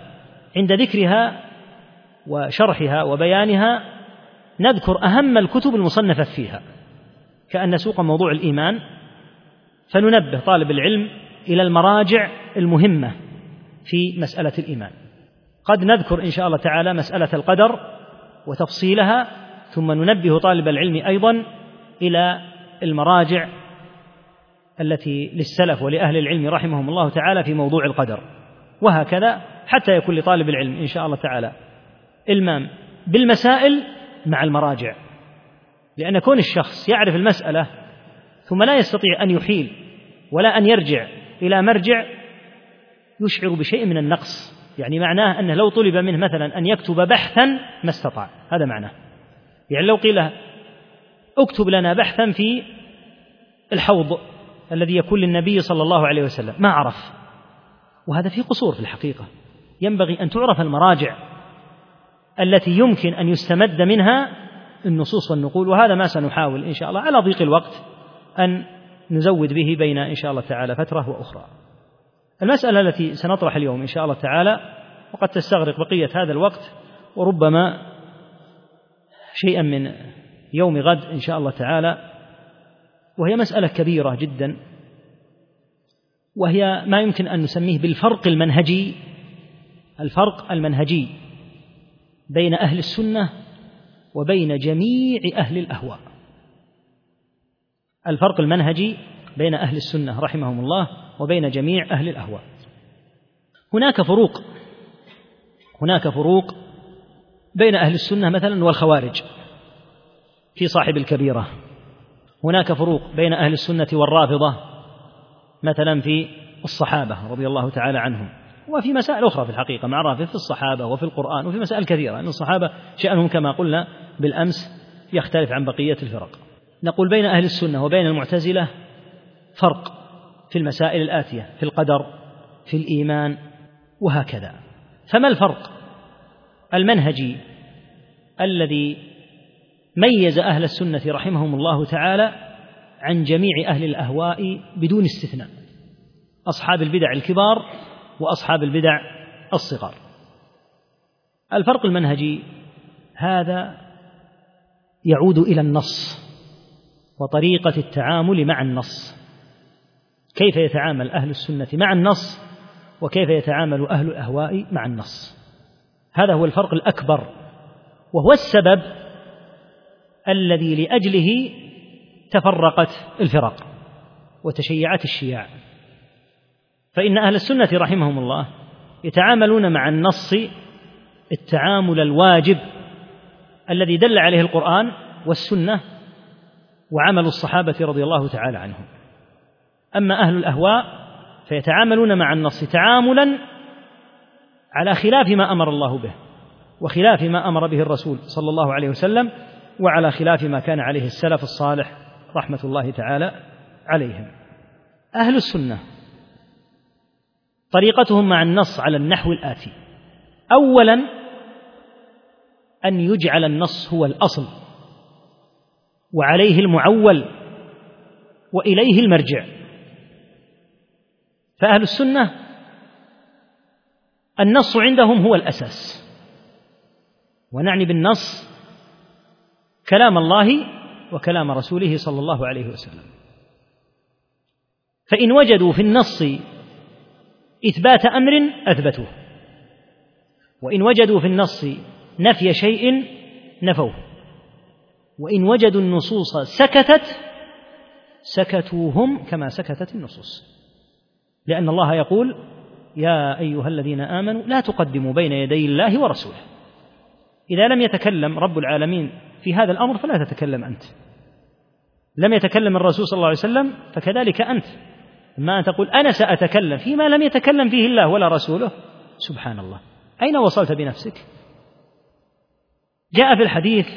عند ذكرها وشرحها وبيانها نذكر أهم الكتب المصنفة فيها كأن نسوق موضوع الإيمان. فننبه طالب العلم إلى المراجع المهمة في مسألة الإيمان. قد نذكر إن شاء الله تعالى مسألة القدر وتفصيلها ثم ننبه طالب العلم أيضا إلى المراجع التي للسلف ولأهل العلم رحمهم الله تعالى في موضوع القدر وهكذا حتى يكون لطالب العلم إن شاء الله تعالى. إلمام بالمسائل مع المراجع لأن كون الشخص يعرف المسألة ثم لا يستطيع أن يحيل ولا أن يرجع إلى مرجع يشعر بشيء من النقص يعني معناه أنه لو طلب منه مثلا أن يكتب بحثا ما استطاع هذا معناه. يعني لو قيل اكتب لنا بحثا في الحوض الذي يكون للنبي صلى الله عليه وسلم. ما عرف. وهذا فيه قصور في الحقيقة. ينبغي أن تعرف المراجع التي يمكن أن يستمد منها النصوص والنقول وهذا ما سنحاول إن شاء الله على ضيق الوقت أن نزود به بين إن شاء الله تعالى فترة وأخرى. المسألة التي سنطرح اليوم إن شاء الله تعالى وقد تستغرق بقية هذا الوقت وربما شيئا من يوم غد إن شاء الله تعالى وهي مسألة كبيرة جدا وهي ما يمكن أن نسميه بالفرق المنهجي. الفرق المنهجي بين أهل السنة وبين جميع أهل الأهواء. الفرق المنهجي بين أهل السنة رحمهم الله وبين جميع أهل الأهواء. هناك فروق هناك فروق بين أهل السنة مثلا والخوارج في صاحب الكبيرة. هناك فروق بين أهل السنة والرافضة مثلا في الصحابة رضي الله تعالى عنهم وفي مسائل أخرى في الحقيقة مع الرافضة في الصحابة وفي القرآن وفي مسائل كثيرة أن الصحابة شأنهم كما قلنا بالأمس يختلف عن بقية الفرق. نقول بين أهل السنة وبين المعتزلة فرق في المسائل الآتية في القدر في الإيمان وهكذا. فما الفرق؟ المنهجي الذي ميز أهل السنة رحمهم الله تعالى عن جميع أهل الأهواء بدون استثناء أصحاب البدع الكبار وأصحاب البدع الصغار. الفرق المنهجي هذا يعود إلى النص وطريقة التعامل مع النص. كيف يتعامل أهل السنة مع النص وكيف يتعامل أهل الأهواء مع النص؟ هذا هو الفرق الأكبر وهو السبب الذي لأجله تفرقت الفرق وتشيعت الشياع. فإن أهل السنة رحمهم الله يتعاملون مع النص التعامل الواجب الذي دل عليه القرآن والسنة وعمل الصحابة رضي الله تعالى عنهم. أما أهل الأهواء فيتعاملون مع النص تعاملا على خلاف ما أمر الله به وخلاف ما أمر به الرسول صلى الله عليه وسلم وعلى خلاف ما كان عليه السلف الصالح رحمة الله تعالى عليهم. أهل السنة طريقتهم مع النص على النحو الآتي. أولا أن يجعل النص هو الأصل وعليه المعول وإليه المرجع. فأهل السنة النص عندهم هو الأساس. ونعني بالنص كلام الله وكلام رسوله صلى الله عليه وسلم. فإن وجدوا في النص إثبات أمر أثبتوه. وإن وجدوا في النص نفي شيء نفوه. وإن وجدوا النصوص سكتت سكتوا هم كما سكتت النصوص. لأن الله يقول يا أيها الذين آمنوا لا تقدموا بين يدي الله ورسوله. إذا لم يتكلم رب العالمين في هذا الأمر فلا تتكلم أنت. لم يتكلم الرسول صلى الله عليه وسلم فكذلك أنت. ما أن تقول أنا سأتكلم فيما لم يتكلم فيه الله ولا رسوله سبحان الله أين وصلت بنفسك؟ جاء في الحديث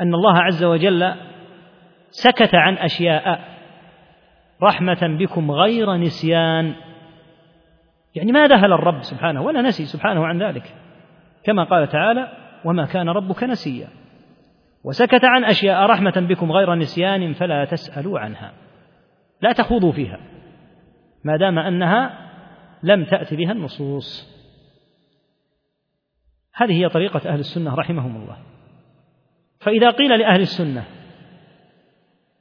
أن الله عز وجل سكت عن أشياء رحمة بكم غير نسيان. يعني ما ذهل الرب سبحانه ولا نسي سبحانه عن ذلك. كما قال تعالى وما كان ربك نسيا. وسكت عن أشياء رحمة بكم غير نسيان فلا تسألوا عنها. لا تخوضوا فيها. ما دام أنها لم تأت بها النصوص. هذه هي طريقة أهل السنة رحمهم الله. فإذا قيل لأهل السنة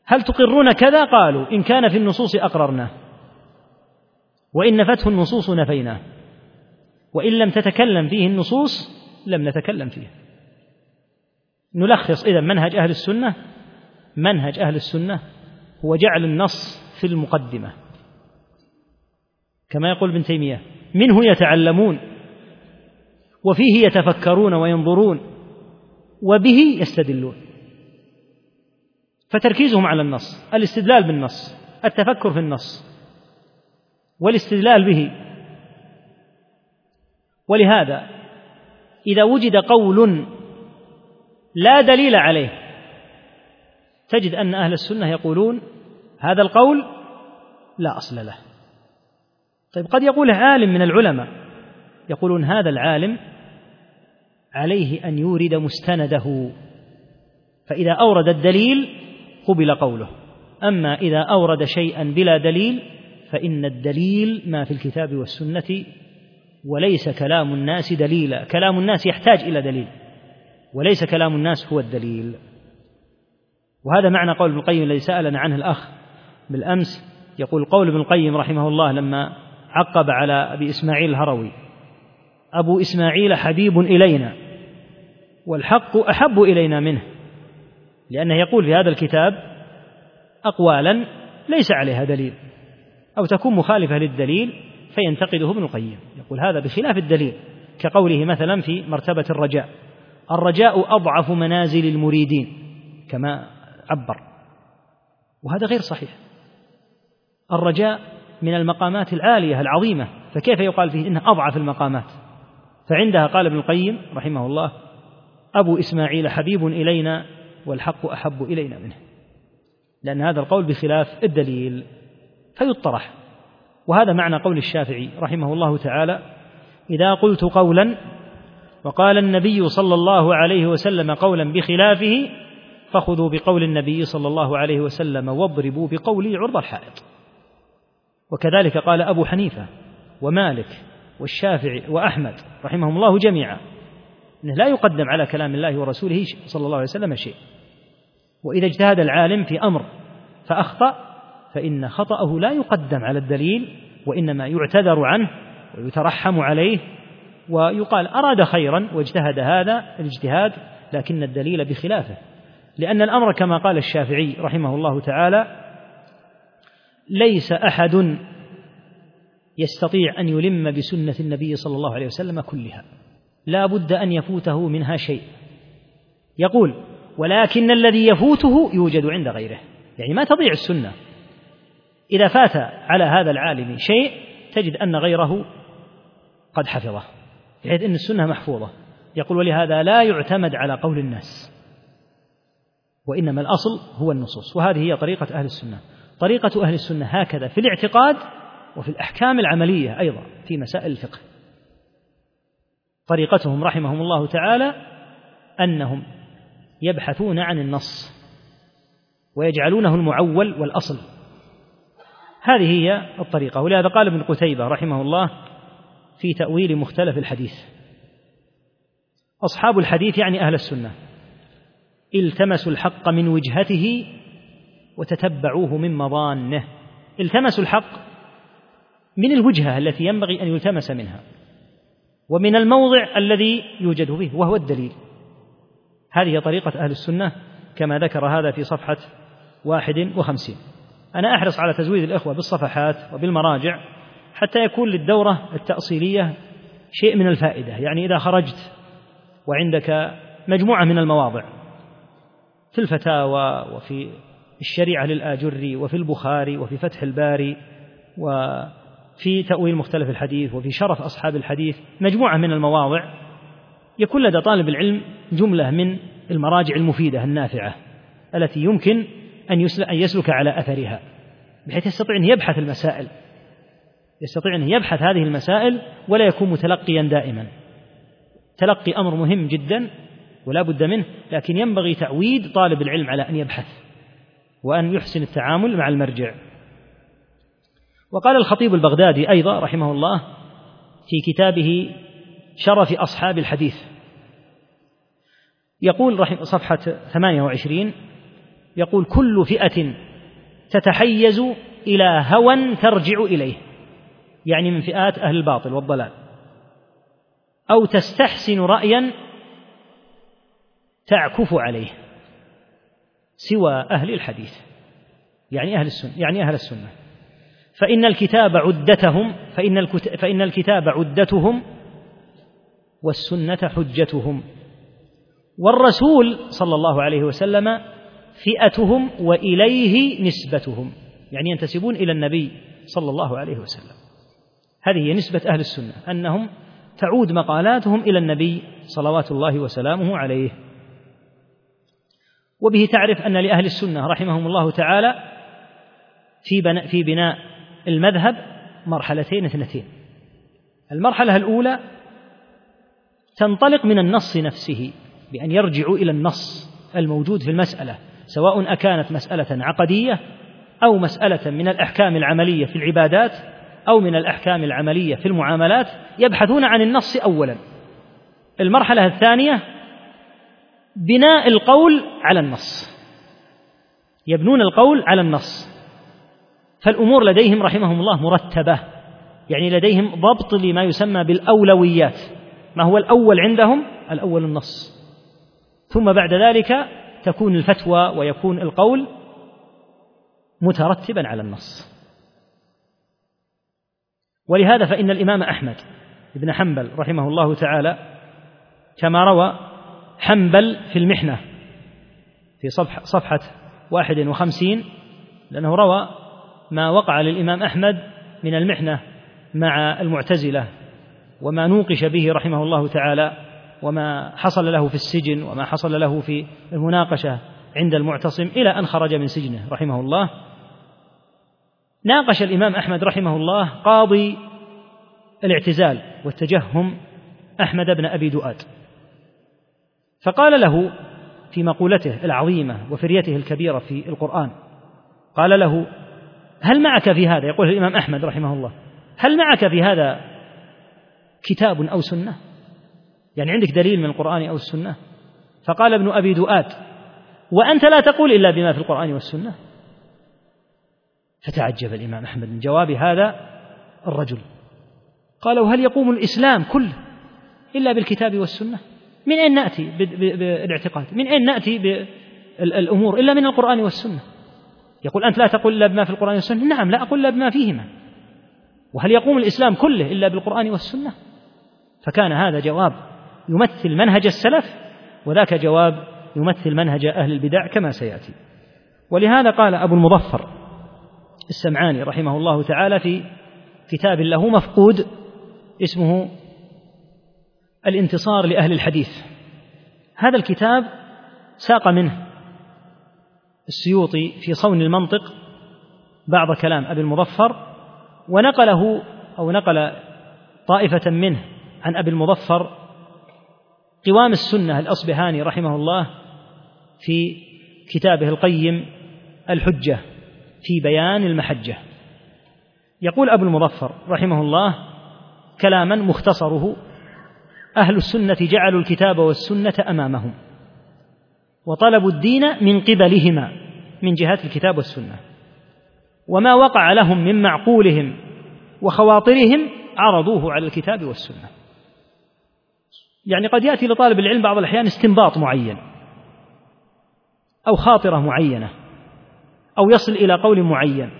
هل تقرون كذا؟ قالوا إن كان في النصوص أقررناه. وإن نفته النصوص نفيناه. وإن لم تتكلم فيه النصوص لم نتكلم فيه. نلخص إذا منهج أهل السنة منهج أهل السنة هو جعل النص في المقدمة. كما يقول ابن تيمية منه يتعلمون وفيه يتفكرون وينظرون وبه يستدلون. فتركيزهم على النص الاستدلال بالنص التفكر في النص والاستدلال به. ولهذا إذا وجد قول لا دليل عليه تجد أن أهل السنة يقولون هذا القول لا أصل له. طيب قد يقوله عالم من العلماء يقولون هذا العالم عليه أن يورد مستنده فإذا أورد الدليل قبل قوله. أما إذا أورد شيئا بلا دليل فإن الدليل ما في الكتاب والسنة وليس كلام الناس دليلا كلام الناس يحتاج إلى دليل. وليس كلام الناس هو الدليل. وهذا معنى قول ابن القيم الذي سألنا عنه الأخ بالأمس. يقول قول ابن القيم رحمه الله لما عقب على أبي إسماعيل الهروي. أبو إسماعيل حبيب إلينا. والحق أحب إلينا منه. لأنه يقول في هذا الكتاب أقوالا ليس عليها دليل. أو تكون مخالفة للدليل فينتقده ابن القيم. يقول هذا بخلاف الدليل كقوله مثلا في مرتبة الرجاء الرجاء أضعف منازل المريدين كما عبر وهذا غير صحيح. الرجاء من المقامات العالية العظيمة فكيف يقال فيه إنه أضعف المقامات؟ فعندها قال ابن القيم رحمه الله أبو إسماعيل حبيب إلينا والحق أحب إلينا منه لأن هذا القول بخلاف الدليل فيطرح. وهذا معنى قول الشافعي رحمه الله تعالى إذا قلت قولا وقال النبي صلى الله عليه وسلم قولا بخلافه فخذوا بقول النبي صلى الله عليه وسلم واضربوا بقولي عرض الحائط. وكذلك قال أبو حنيفة ومالك والشافعي وأحمد رحمهم الله جميعا أنه لا يقدم على كلام الله ورسوله صلى الله عليه وسلم شيء. وإذا اجتهد العالم في أمر فأخطأ فإن خطأه لا يقدم على الدليل وإنما يعتذر عنه ويترحم عليه ويقال أراد خيرا واجتهد هذا الاجتهاد لكن الدليل بخلافه. لأن الأمر كما قال الشافعي رحمه الله تعالى ليس أحد يستطيع أن يلم بسنة النبي صلى الله عليه وسلم كلها. لا بد أن يفوته منها شيء. يقول ولكن الذي يفوته يوجد عند غيره. يعني ما تضيع السنة. إذا فات على هذا العالم شيء تجد أن غيره قد حفظه بحيث أن السنة محفوظة. يقول ولهذا لا يعتمد على قول الناس وإنما الأصل هو النصوص. وهذه هي طريقة أهل السنة. طريقة أهل السنة هكذا في الاعتقاد وفي الأحكام العملية أيضا في مسائل الفقه. طريقتهم رحمهم الله تعالى أنهم يبحثون عن النص ويجعلونه المعول والأصل. هذه هي الطريقة. ولهذا قال ابن قتيبة رحمه الله في تأويل مختلف الحديث. أصحاب الحديث يعني أهل السنة. التمسوا الحق من وجهته وتتبعوه من مضانه التمسوا الحق من الوجهة التي ينبغي أن يلتمس منها ومن الموضع الذي يوجد فيه وهو الدليل. هذه طريقة أهل السنة كما ذكر هذا في صفحة واحد وخمسين. أنا أحرص على تزويد الإخوة بالصفحات وبالمراجع حتى يكون للدورة التأصيلية شيء من الفائدة. يعني إذا خرجت وعندك مجموعة من المواضع في الفتاوى وفي الشريعة للآجري وفي البخاري وفي فتح الباري وفي تأويل مختلف الحديث وفي شرف أصحاب الحديث مجموعة من المواضع يكون لدى طالب العلم جملة من المراجع المفيدة النافعة التي يمكن أن يسلك على أثرها بحيث يستطيع أن يبحث المسائل. يستطيع أن يبحث هذه المسائل ولا يكون متلقيا دائما. تلقي أمر مهم جدا ولا بد منه لكن ينبغي تعويد طالب العلم على أن يبحث وأن يحسن التعامل مع المرجع. وقال الخطيب البغدادي أيضا رحمه الله في كتابه شرف أصحاب الحديث يقول صفحة 28 يقول كل فئة تتحيز إلى هوى ترجع إليه يعني من فئات أهل الباطل والضلال. أو تستحسن رأيا تعكف عليه سوى أهل الحديث يعني أهل السنة يعني أهل السنة. فإن الكتاب عدتهم فإن فإن الكتاب عدتهم والسنة حجتهم. والرسول صلى الله عليه وسلم فئتهم وإليه نسبتهم. يعني ينتسبون إلى النبي صلى الله عليه وسلم. هذه هي نسبة أهل السنة أنهم تعود مقالاتهم إلى النبي صلوات الله وسلامه عليه. وبه تعرف أن لأهل السنة رحمهم الله تعالى في بناء, في بناء المذهب مرحلتين اثنتين. المرحلة الأولى تنطلق من النص نفسه بأن يرجعوا إلى النص الموجود في المسألة. سواء أكانت مسألة عقدية أو مسألة من الأحكام العملية في العبادات أو من الأحكام العملية في المعاملات يبحثون عن النص أولا. المرحلة الثانية بناء القول على النص. يبنون القول على النص. فالأمور لديهم رحمهم الله مرتبة. يعني لديهم ضبط لما يسمى بالأولويات. ما هو الأول عندهم؟ الأول النص. ثم بعد ذلك تكون الفتوى ويكون القول مترتبا على النص. ولهذا فإن الإمام أحمد بن حنبل رحمه الله تعالى كما روى حنبل في المحنة في صفحة, صفحة واحد وخمسين لأنه روى ما وقع للإمام أحمد من المحنة مع المعتزلة وما نوقش به رحمه الله تعالى وما حصل له في السجن وما حصل له في المناقشة عند المعتصم إلى أن خرج من سجنه رحمه الله. ناقش الإمام أحمد رحمه الله قاضي الاعتزال والتجهم أحمد بن أبي دؤاد. فقال له في مقولته العظيمة وفريته الكبيرة في القرآن قال له هل معك في هذا؟ يقول الإمام أحمد رحمه الله هل معك في هذا كتاب أو سنة؟ يعني عندك دليل من القرآن أو السنة. فقال ابن أبي دؤاد وأنت لا تقول إلا بما في القرآن والسنة. فتعجب الإمام أحمد من جواب هذا الرجل. قال وهل يقوم الإسلام كله إلا بالكتاب والسنة؟ من أين نأتي بالاعتقاد؟ من أين نأتي بالأمور إلا من القرآن والسنة؟ يقول أنت لا تقول إلا بما في القرآن والسنة؟ نعم لا أقول إلا بما فيهما. وهل يقوم الإسلام كله إلا بالقرآن والسنة؟ فكان هذا جواب يمثل منهج السلف وذاك جواب يمثل منهج أهل البدع كما سيأتي. ولهذا قال أبو المظفر السمعاني رحمه الله تعالى في كتاب له مفقود اسمه الانتصار لأهل الحديث. هذا الكتاب ساق منه السيوطي في صون المنطق بعض كلام أبي المظفر ونقله أو نقل طائفة منه عن أبي المظفر قوام السنة الأصبهاني رحمه الله في كتابه القيم الحجة في بيان المحجة. يقول أبو المظفر رحمه الله كلاما مختصره أهل السنة جعلوا الكتاب والسنة أمامهم وطلبوا الدين من قبلهما من جهات الكتاب والسنة وما وقع لهم من معقولهم وخواطرهم عرضوه على الكتاب والسنة. يعني قد يأتي لطالب العلم بعض الأحيان استنباط معين أو خاطرة معينة أو يصل إلى قول معين.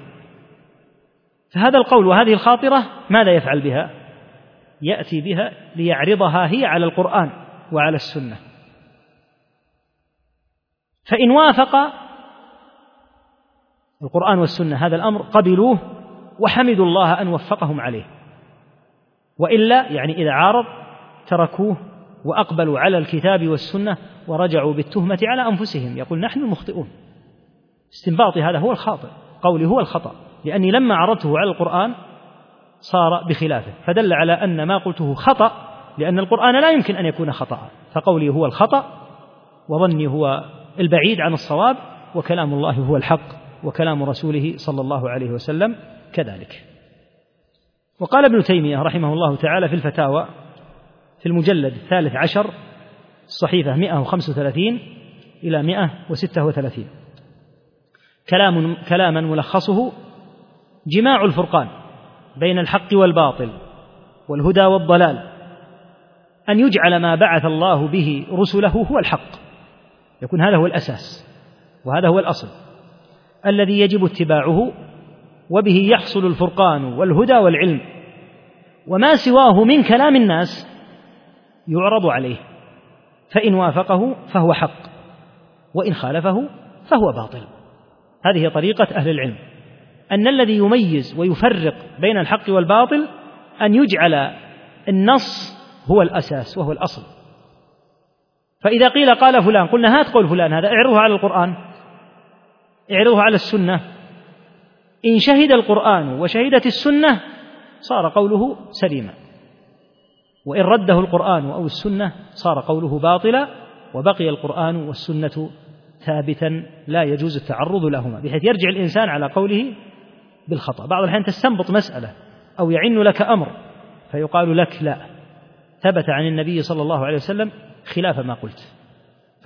فهذا القول وهذه الخاطرة ماذا يفعل بها؟ يأتي بها ليعرضها هي على القرآن وعلى السنة. فإن وافق القرآن والسنة هذا الأمر قبلوه وحمدوا الله أن وفقهم عليه. وإلا يعني إذا عارض تركوه وأقبلوا على الكتاب والسنة ورجعوا بالتهمة على أنفسهم. يقول نحن المخطئون استنباطي هذا هو الخاطئ. قولي هو الخطأ. لأني لما عرضته على القرآن صار بخلافه. فدل على أن ما قلته خطأ لأن القرآن لا يمكن أن يكون خطأ. فقولي هو الخطأ وظني هو البعيد عن الصواب وكلام الله هو الحق وكلام رسوله صلى الله عليه وسلم كذلك. وقال ابن تيمية رحمه الله تعالى في الفتاوى في المجلد الثالث عشر الصحيفة 135 إلى 136 كلام كلاما ملخصه جماع الفرقان بين الحق والباطل والهدى والضلال أن يجعل ما بعث الله به رسله هو الحق. يكون هذا هو الأساس وهذا هو الأصل الذي يجب اتباعه وبه يحصل الفرقان والهدى والعلم. وما سواه من كلام الناس يعرض عليه. فإن وافقه فهو حق وإن خالفه فهو باطل. هذه طريقة أهل العلم. أن الذي يميز ويفرق بين الحق والباطل أن يجعل النص هو الأساس وهو الأصل. فإذا قيل قال فلان قلنا هات قول فلان هذا اعرضه على القرآن اعرضه على السنة. إن شهد القرآن وشهدت السنة صار قوله سليما. وإن رده القرآن أو السنة صار قوله باطلا وبقي القرآن والسنة ثابتا لا يجوز التعرض لهما بحيث يرجع الإنسان على قوله بالخطأ. بعض الأحيان تستنبط مسألة أو يعن لك أمر فيقال لك لا. ثبت عن النبي صلى الله عليه وسلم خلاف ما قلت.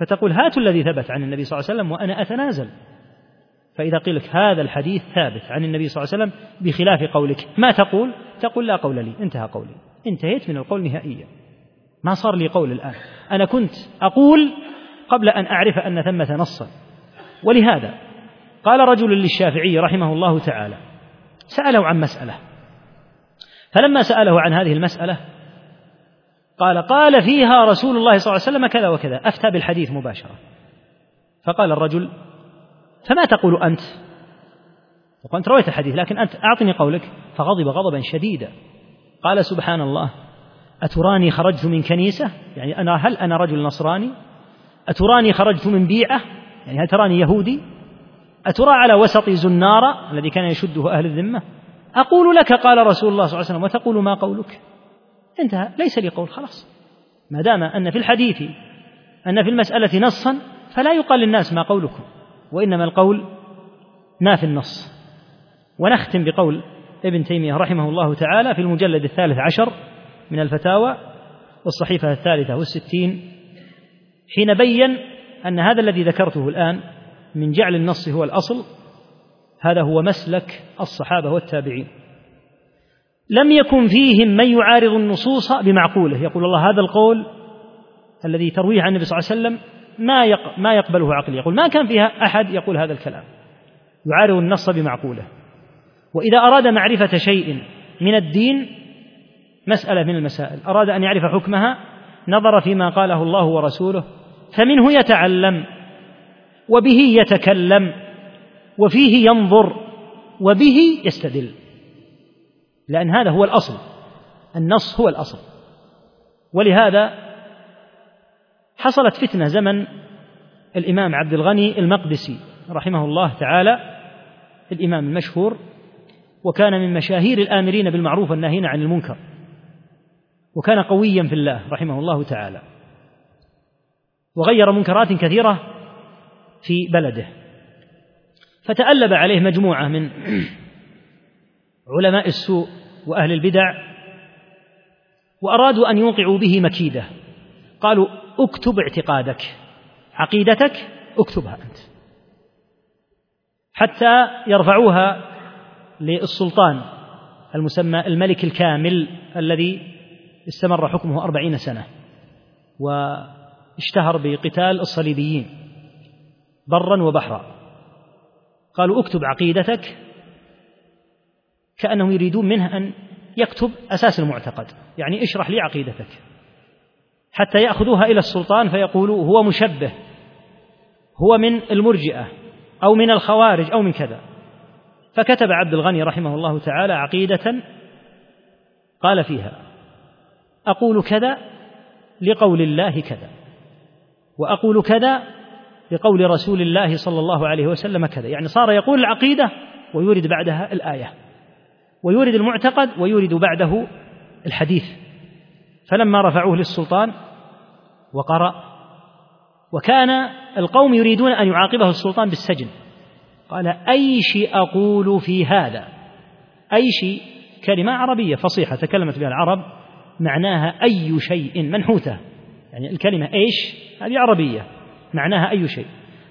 فتقول هات الذي ثبت عن النبي صلى الله عليه وسلم وأنا أتنازل. فإذا قيل لك هذا الحديث ثابت عن النبي صلى الله عليه وسلم بخلاف قولك ما تقول؟ تقول لا قول لي انتهى قولي. انتهيت من القول نهائيا. ما صار لي قول الآن. أنا كنت أقول قبل أن أعرف أن ثمة نصا. ولهذا قال رجل للشافعي رحمه الله تعالى سأله عن مسألة. فلما سأله عن هذه المسألة قال قال فيها رسول الله صلى الله عليه وسلم كذا وكذا. أفتى بالحديث مباشرة. فقال الرجل فما تقول أنت؟ أنت رويت الحديث لكن أنت أعطني قولك. فغضب غضبا شديدا. قال سبحان الله أتراني خرجت من كنيسة؟ يعني أنا هل أنا رجل نصراني؟ أتراني خرجت من بيعة؟ يعني هل تراني يهودي؟ أترى على وسط زنارة الذي كان يشده أهل الذمة؟ أقول لك قال رسول الله صلى الله عليه وسلم وتقول ما قولك؟ انتهى ليس لي قول خلاص. ما دام أن في الحديث أن في المسألة نصا فلا يقال للناس ما قولكم وإنما القول ما في النص. ونختم بقول ابن تيمية رحمه الله تعالى في المجلد الثالث عشر من الفتاوى والصحيفة الثالثة والستين حين بين أن هذا الذي ذكرته الآن من جعل النص هو الأصل هذا هو مسلك الصحابة والتابعين. لم يكن فيهم من يعارض النصوص بمعقوله. يقول الله هذا القول الذي ترويه عن النبي صلى الله عليه وسلم ما ما يقبله عقلي. يقول ما كان فيها أحد يقول هذا الكلام. يعارض النص بمعقوله. وإذا أراد معرفة شيء من الدين مسألة من المسائل. أراد أن يعرف حكمها نظر فيما قاله الله ورسوله فمنه يتعلم وبه يتكلم وفيه ينظر وبه يستدل. لأن هذا هو الأصل النص هو الأصل. ولهذا حصلت فتنة زمن الإمام عبد الغني المقدسي رحمه الله تعالى الإمام المشهور وكان من مشاهير الآمرين بالمعروف والناهين عن المنكر. وكان قويا في الله رحمه الله تعالى. وغير منكرات كثيرة في بلده. فتألب عليه مجموعة من علماء السوء وأهل البدع وأرادوا أن يوقعوا به مكيدة. قالوا اكتب اعتقادك. عقيدتك اكتبها أنت. حتى يرفعوها للسلطان المسمى الملك الكامل الذي استمر حكمه أربعين سنة واشتهر بقتال الصليبيين برا وبحرا. قالوا اكتب عقيدتك كأنهم يريدون منه أن يكتب أساس المعتقد يعني اشرح لي عقيدتك. حتى يأخذوها إلى السلطان فيقولوا هو مشبه هو من المرجئة أو من الخوارج أو من كذا. فكتب عبد الغني رحمه الله تعالى عقيدة قال فيها أقول كذا لقول الله كذا وأقول كذا لقول رسول الله صلى الله عليه وسلم كذا يعني صار يقول العقيدة ويورد بعدها الآية ويورد المعتقد ويورد بعده الحديث. فلما رفعوه للسلطان وقرأ وكان القوم يريدون أن يعاقبه السلطان بالسجن. قال أي شيء أقول في هذا؟ أي شيء كلمة عربية فصيحة تكلمت بها العرب معناها أي شيء منحوتة. يعني الكلمة إيش هذه عربية معناها أي شيء.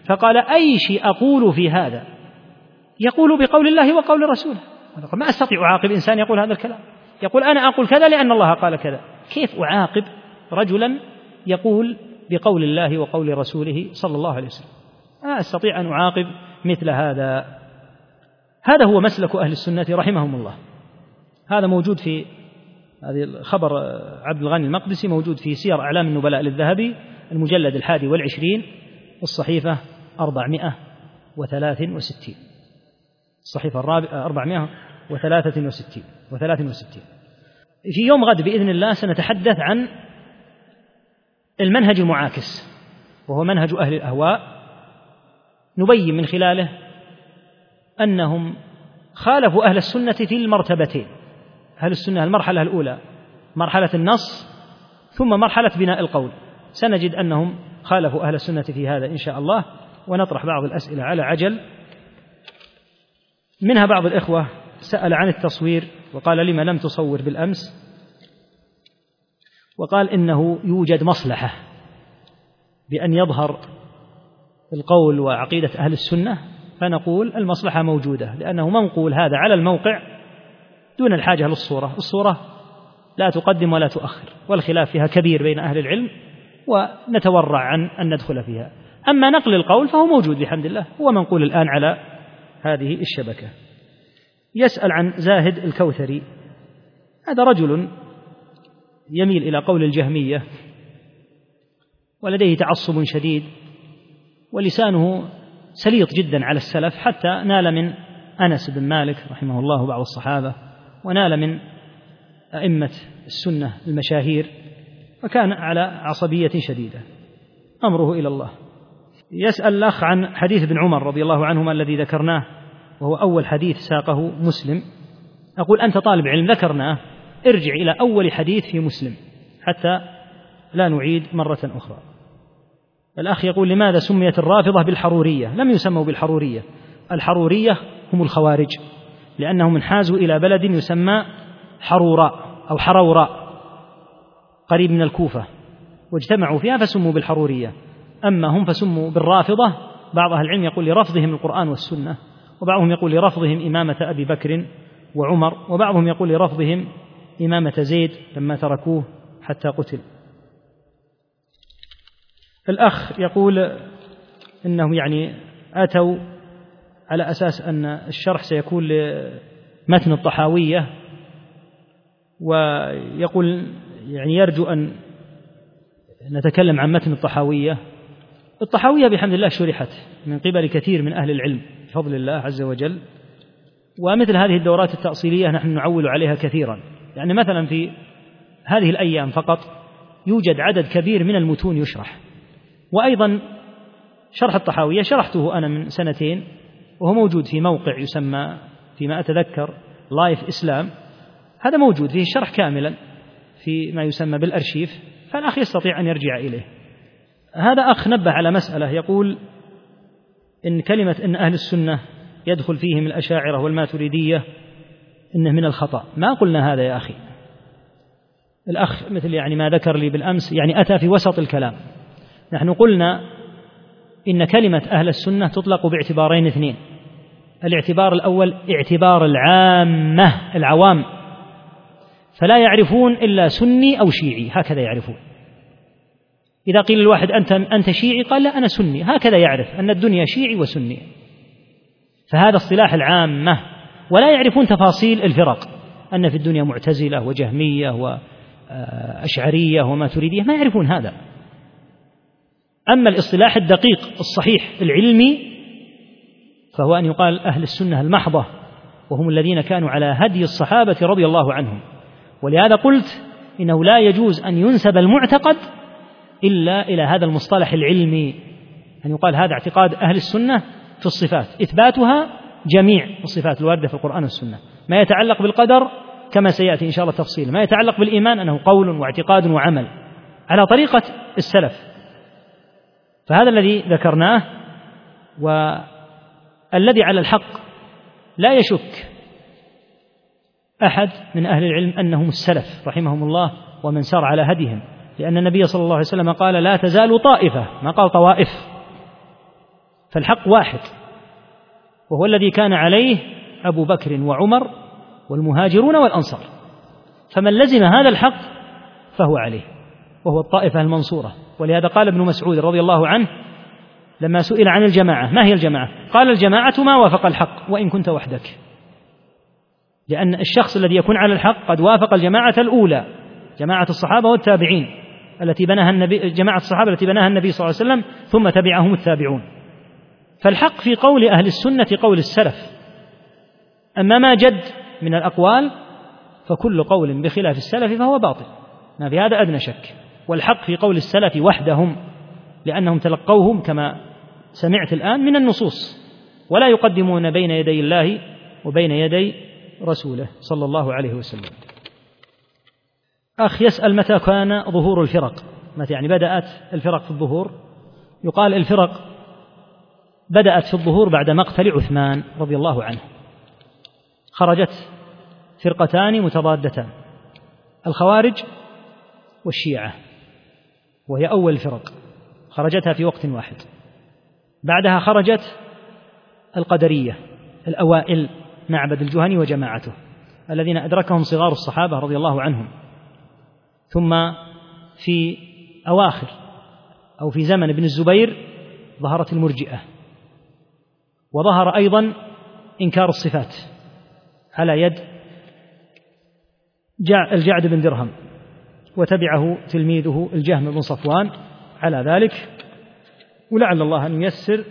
فقال أي شيء أقول في هذا؟ يقول بقول الله وقول رسوله. ما أستطيع أعاقب إنسان يقول هذا الكلام. يقول أنا أقول كذا لأن الله قال كذا. كيف أعاقب رجلا يقول بقول الله وقول رسوله صلى الله عليه وسلم؟ ما أستطيع أن أعاقب مثل هذا. هذا هو مسلك أهل السنة رحمهم الله. هذا موجود في هذه خبر عبد الغني المقدسي موجود في سير أعلام النبلاء للذهبي المجلد الحادي والعشرين الصحيفة أربعمائة وثلاث وستين. الصحيفة الرابعة أربعمائة وثلاثة وستين وثلاث وستين. في يوم غد بإذن الله سنتحدث عن المنهج المعاكس وهو منهج أهل الأهواء نبين من خلاله أنهم خالفوا أهل السنة في المرتبتين. أهل السنة المرحلة الأولى مرحلة النص ثم مرحلة بناء القول. سنجد أنهم خالفوا أهل السنة في هذا إن شاء الله ونطرح بعض الأسئلة على عجل. منها بعض الإخوة سأل عن التصوير وقال لما لم تصور بالأمس؟ وقال إنه يوجد مصلحة بأن يظهر القول وعقيدة أهل السنة فنقول المصلحة موجودة لأنه منقول هذا على الموقع دون الحاجة للصورة. الصورة لا تقدم ولا تؤخر والخلاف فيها كبير بين أهل العلم ونتورع عن أن ندخل فيها. أما نقل القول فهو موجود بحمد الله هو منقول الآن على هذه الشبكة. يسأل عن زاهد الكوثري هذا رجل يميل إلى قول الجهمية ولديه تعصب شديد ولسانه سليط جدا على السلف حتى نال من أنس بن مالك رحمه الله بعض الصحابة ونال من أئمة السنة المشاهير وكان على عصبية شديدة. أمره إلى الله. يسأل الأخ عن حديث ابن عمر رضي الله عنهما الذي ذكرناه وهو أول حديث ساقه مسلم. أقول أنت طالب علم ذكرناه. ارجع إلى أول حديث في مسلم حتى لا نعيد مرة أخرى. الأخ يقول لماذا سميت الرافضة بالحرورية؟ لم يسموا بالحرورية. الحرورية هم الخوارج لأنهم انحازوا إلى بلد يسمى حروراء أو حروراء قريب من الكوفة واجتمعوا فيها فسموا بالحرورية. أما هم فسموا بالرافضة بعض أهل العلم يقول لرفضهم القرآن والسنة وبعضهم يقول لرفضهم إمامة أبي بكر وعمر وبعضهم يقول لرفضهم إمامة زيد لما تركوه حتى قتل. الأخ يقول إنه يعني أتوا على أساس أن الشرح سيكون لمتن الطحاوية ويقول يعني يرجو أن نتكلم عن متن الطحاوية. الطحاوية بحمد الله شرحت من قبل كثير من أهل العلم بفضل الله عز وجل ومثل هذه الدورات التأصيلية نحن نعول عليها كثيرا. يعني مثلا في هذه الأيام فقط يوجد عدد كبير من المتون يشرح. وأيضا شرح الطحاوية شرحته أنا من سنتين وهو موجود في موقع يسمى فيما أتذكر لايف إسلام هذا موجود فيه الشرح كاملا في ما يسمى بالأرشيف فالأخ يستطيع أن يرجع إليه. هذا أخ نبه على مسألة يقول إن كلمة إن أهل السنة يدخل فيهم الأشاعرة والماتريدية إنه من الخطأ. ما قلنا هذا يا أخي. الأخ مثل يعني ما ذكر لي بالأمس يعني أتى في وسط الكلام. نحن قلنا إن كلمة أهل السنة تطلق باعتبارين اثنين. الاعتبار الأول اعتبار العامة العوام. فلا يعرفون إلا سني أو شيعي هكذا يعرفون. إذا قيل الواحد أنت أنت شيعي قال لا أنا سني. هكذا يعرف أن الدنيا شيعي وسني. فهذا اصطلاح العامة. ولا يعرفون تفاصيل الفرق. أن في الدنيا معتزلة وجهمية وأشعرية وماتريدية ما يعرفون هذا. أما الاصطلاح الدقيق الصحيح العلمي فهو أن يقال أهل السنة المحضة وهم الذين كانوا على هدي الصحابة رضي الله عنهم. ولهذا قلت إنه لا يجوز أن ينسب المعتقد إلا إلى هذا المصطلح العلمي أن يقال هذا اعتقاد أهل السنة في الصفات. إثباتها جميع الصفات الواردة في القرآن والسنة. ما يتعلق بالقدر كما سيأتي إن شاء الله تفصيل. ما يتعلق بالإيمان أنه قول واعتقاد وعمل. على طريقة السلف. فهذا الذي ذكرناه والذي على الحق لا يشك أحد من أهل العلم أنهم السلف رحمهم الله ومن سار على هديهم لأن النبي صلى الله عليه وسلم قال لا تزال طائفة ما قال طوائف. فالحق واحد وهو الذي كان عليه أبو بكر وعمر والمهاجرون والأنصار. فمن لزم هذا الحق فهو عليه. وهو الطائفة المنصورة. ولهذا قال ابن مسعود رضي الله عنه لما سئل عن الجماعة ما هي الجماعة؟ قال الجماعة ما وافق الحق وإن كنت وحدك. لأن الشخص الذي يكون على الحق قد وافق الجماعة الأولى جماعة الصحابة والتابعين التي بناها النبي جماعة الصحابة التي بناها النبي صلى الله عليه وسلم ثم تبعهم التابعون. فالحق في قول أهل السنة قول السلف. أما ما جد من الأقوال فكل قول بخلاف السلف فهو باطل. ما في هذا أدنى شك. والحق في قول السلف وحدهم لأنهم تلقوهم كما سمعت الآن من النصوص ولا يقدمون بين يدي الله وبين يدي رسوله صلى الله عليه وسلم. أخ يسأل متى كان ظهور الفرق؟ متى يعني بدأت الفرق في الظهور؟ يقال الفرق بدأت في الظهور بعد مقتل عثمان رضي الله عنه. خرجت فرقتان متضادتان الخوارج والشيعة. وهي أول الفرق خرجتها في وقت واحد. بعدها خرجت القدرية الأوائل معبد الجهني وجماعته الذين أدركهم صغار الصحابة رضي الله عنهم. ثم في أواخر أو في زمن ابن الزبير ظهرت المرجئة وظهر أيضا إنكار الصفات على يد الجعد بن درهم. وتبعه تلميذه الجهم بن صفوان. على ذلك ولعل الله أن ييسر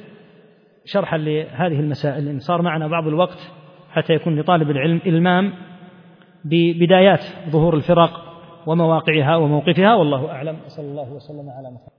شرحا لهذه المسائل إن صار معنا بعض الوقت حتى يكون لطالب العلم إلمام ببدايات ظهور الفرق ومواقعها وموقفها. والله أعلم. صلى الله وسلم على محمد.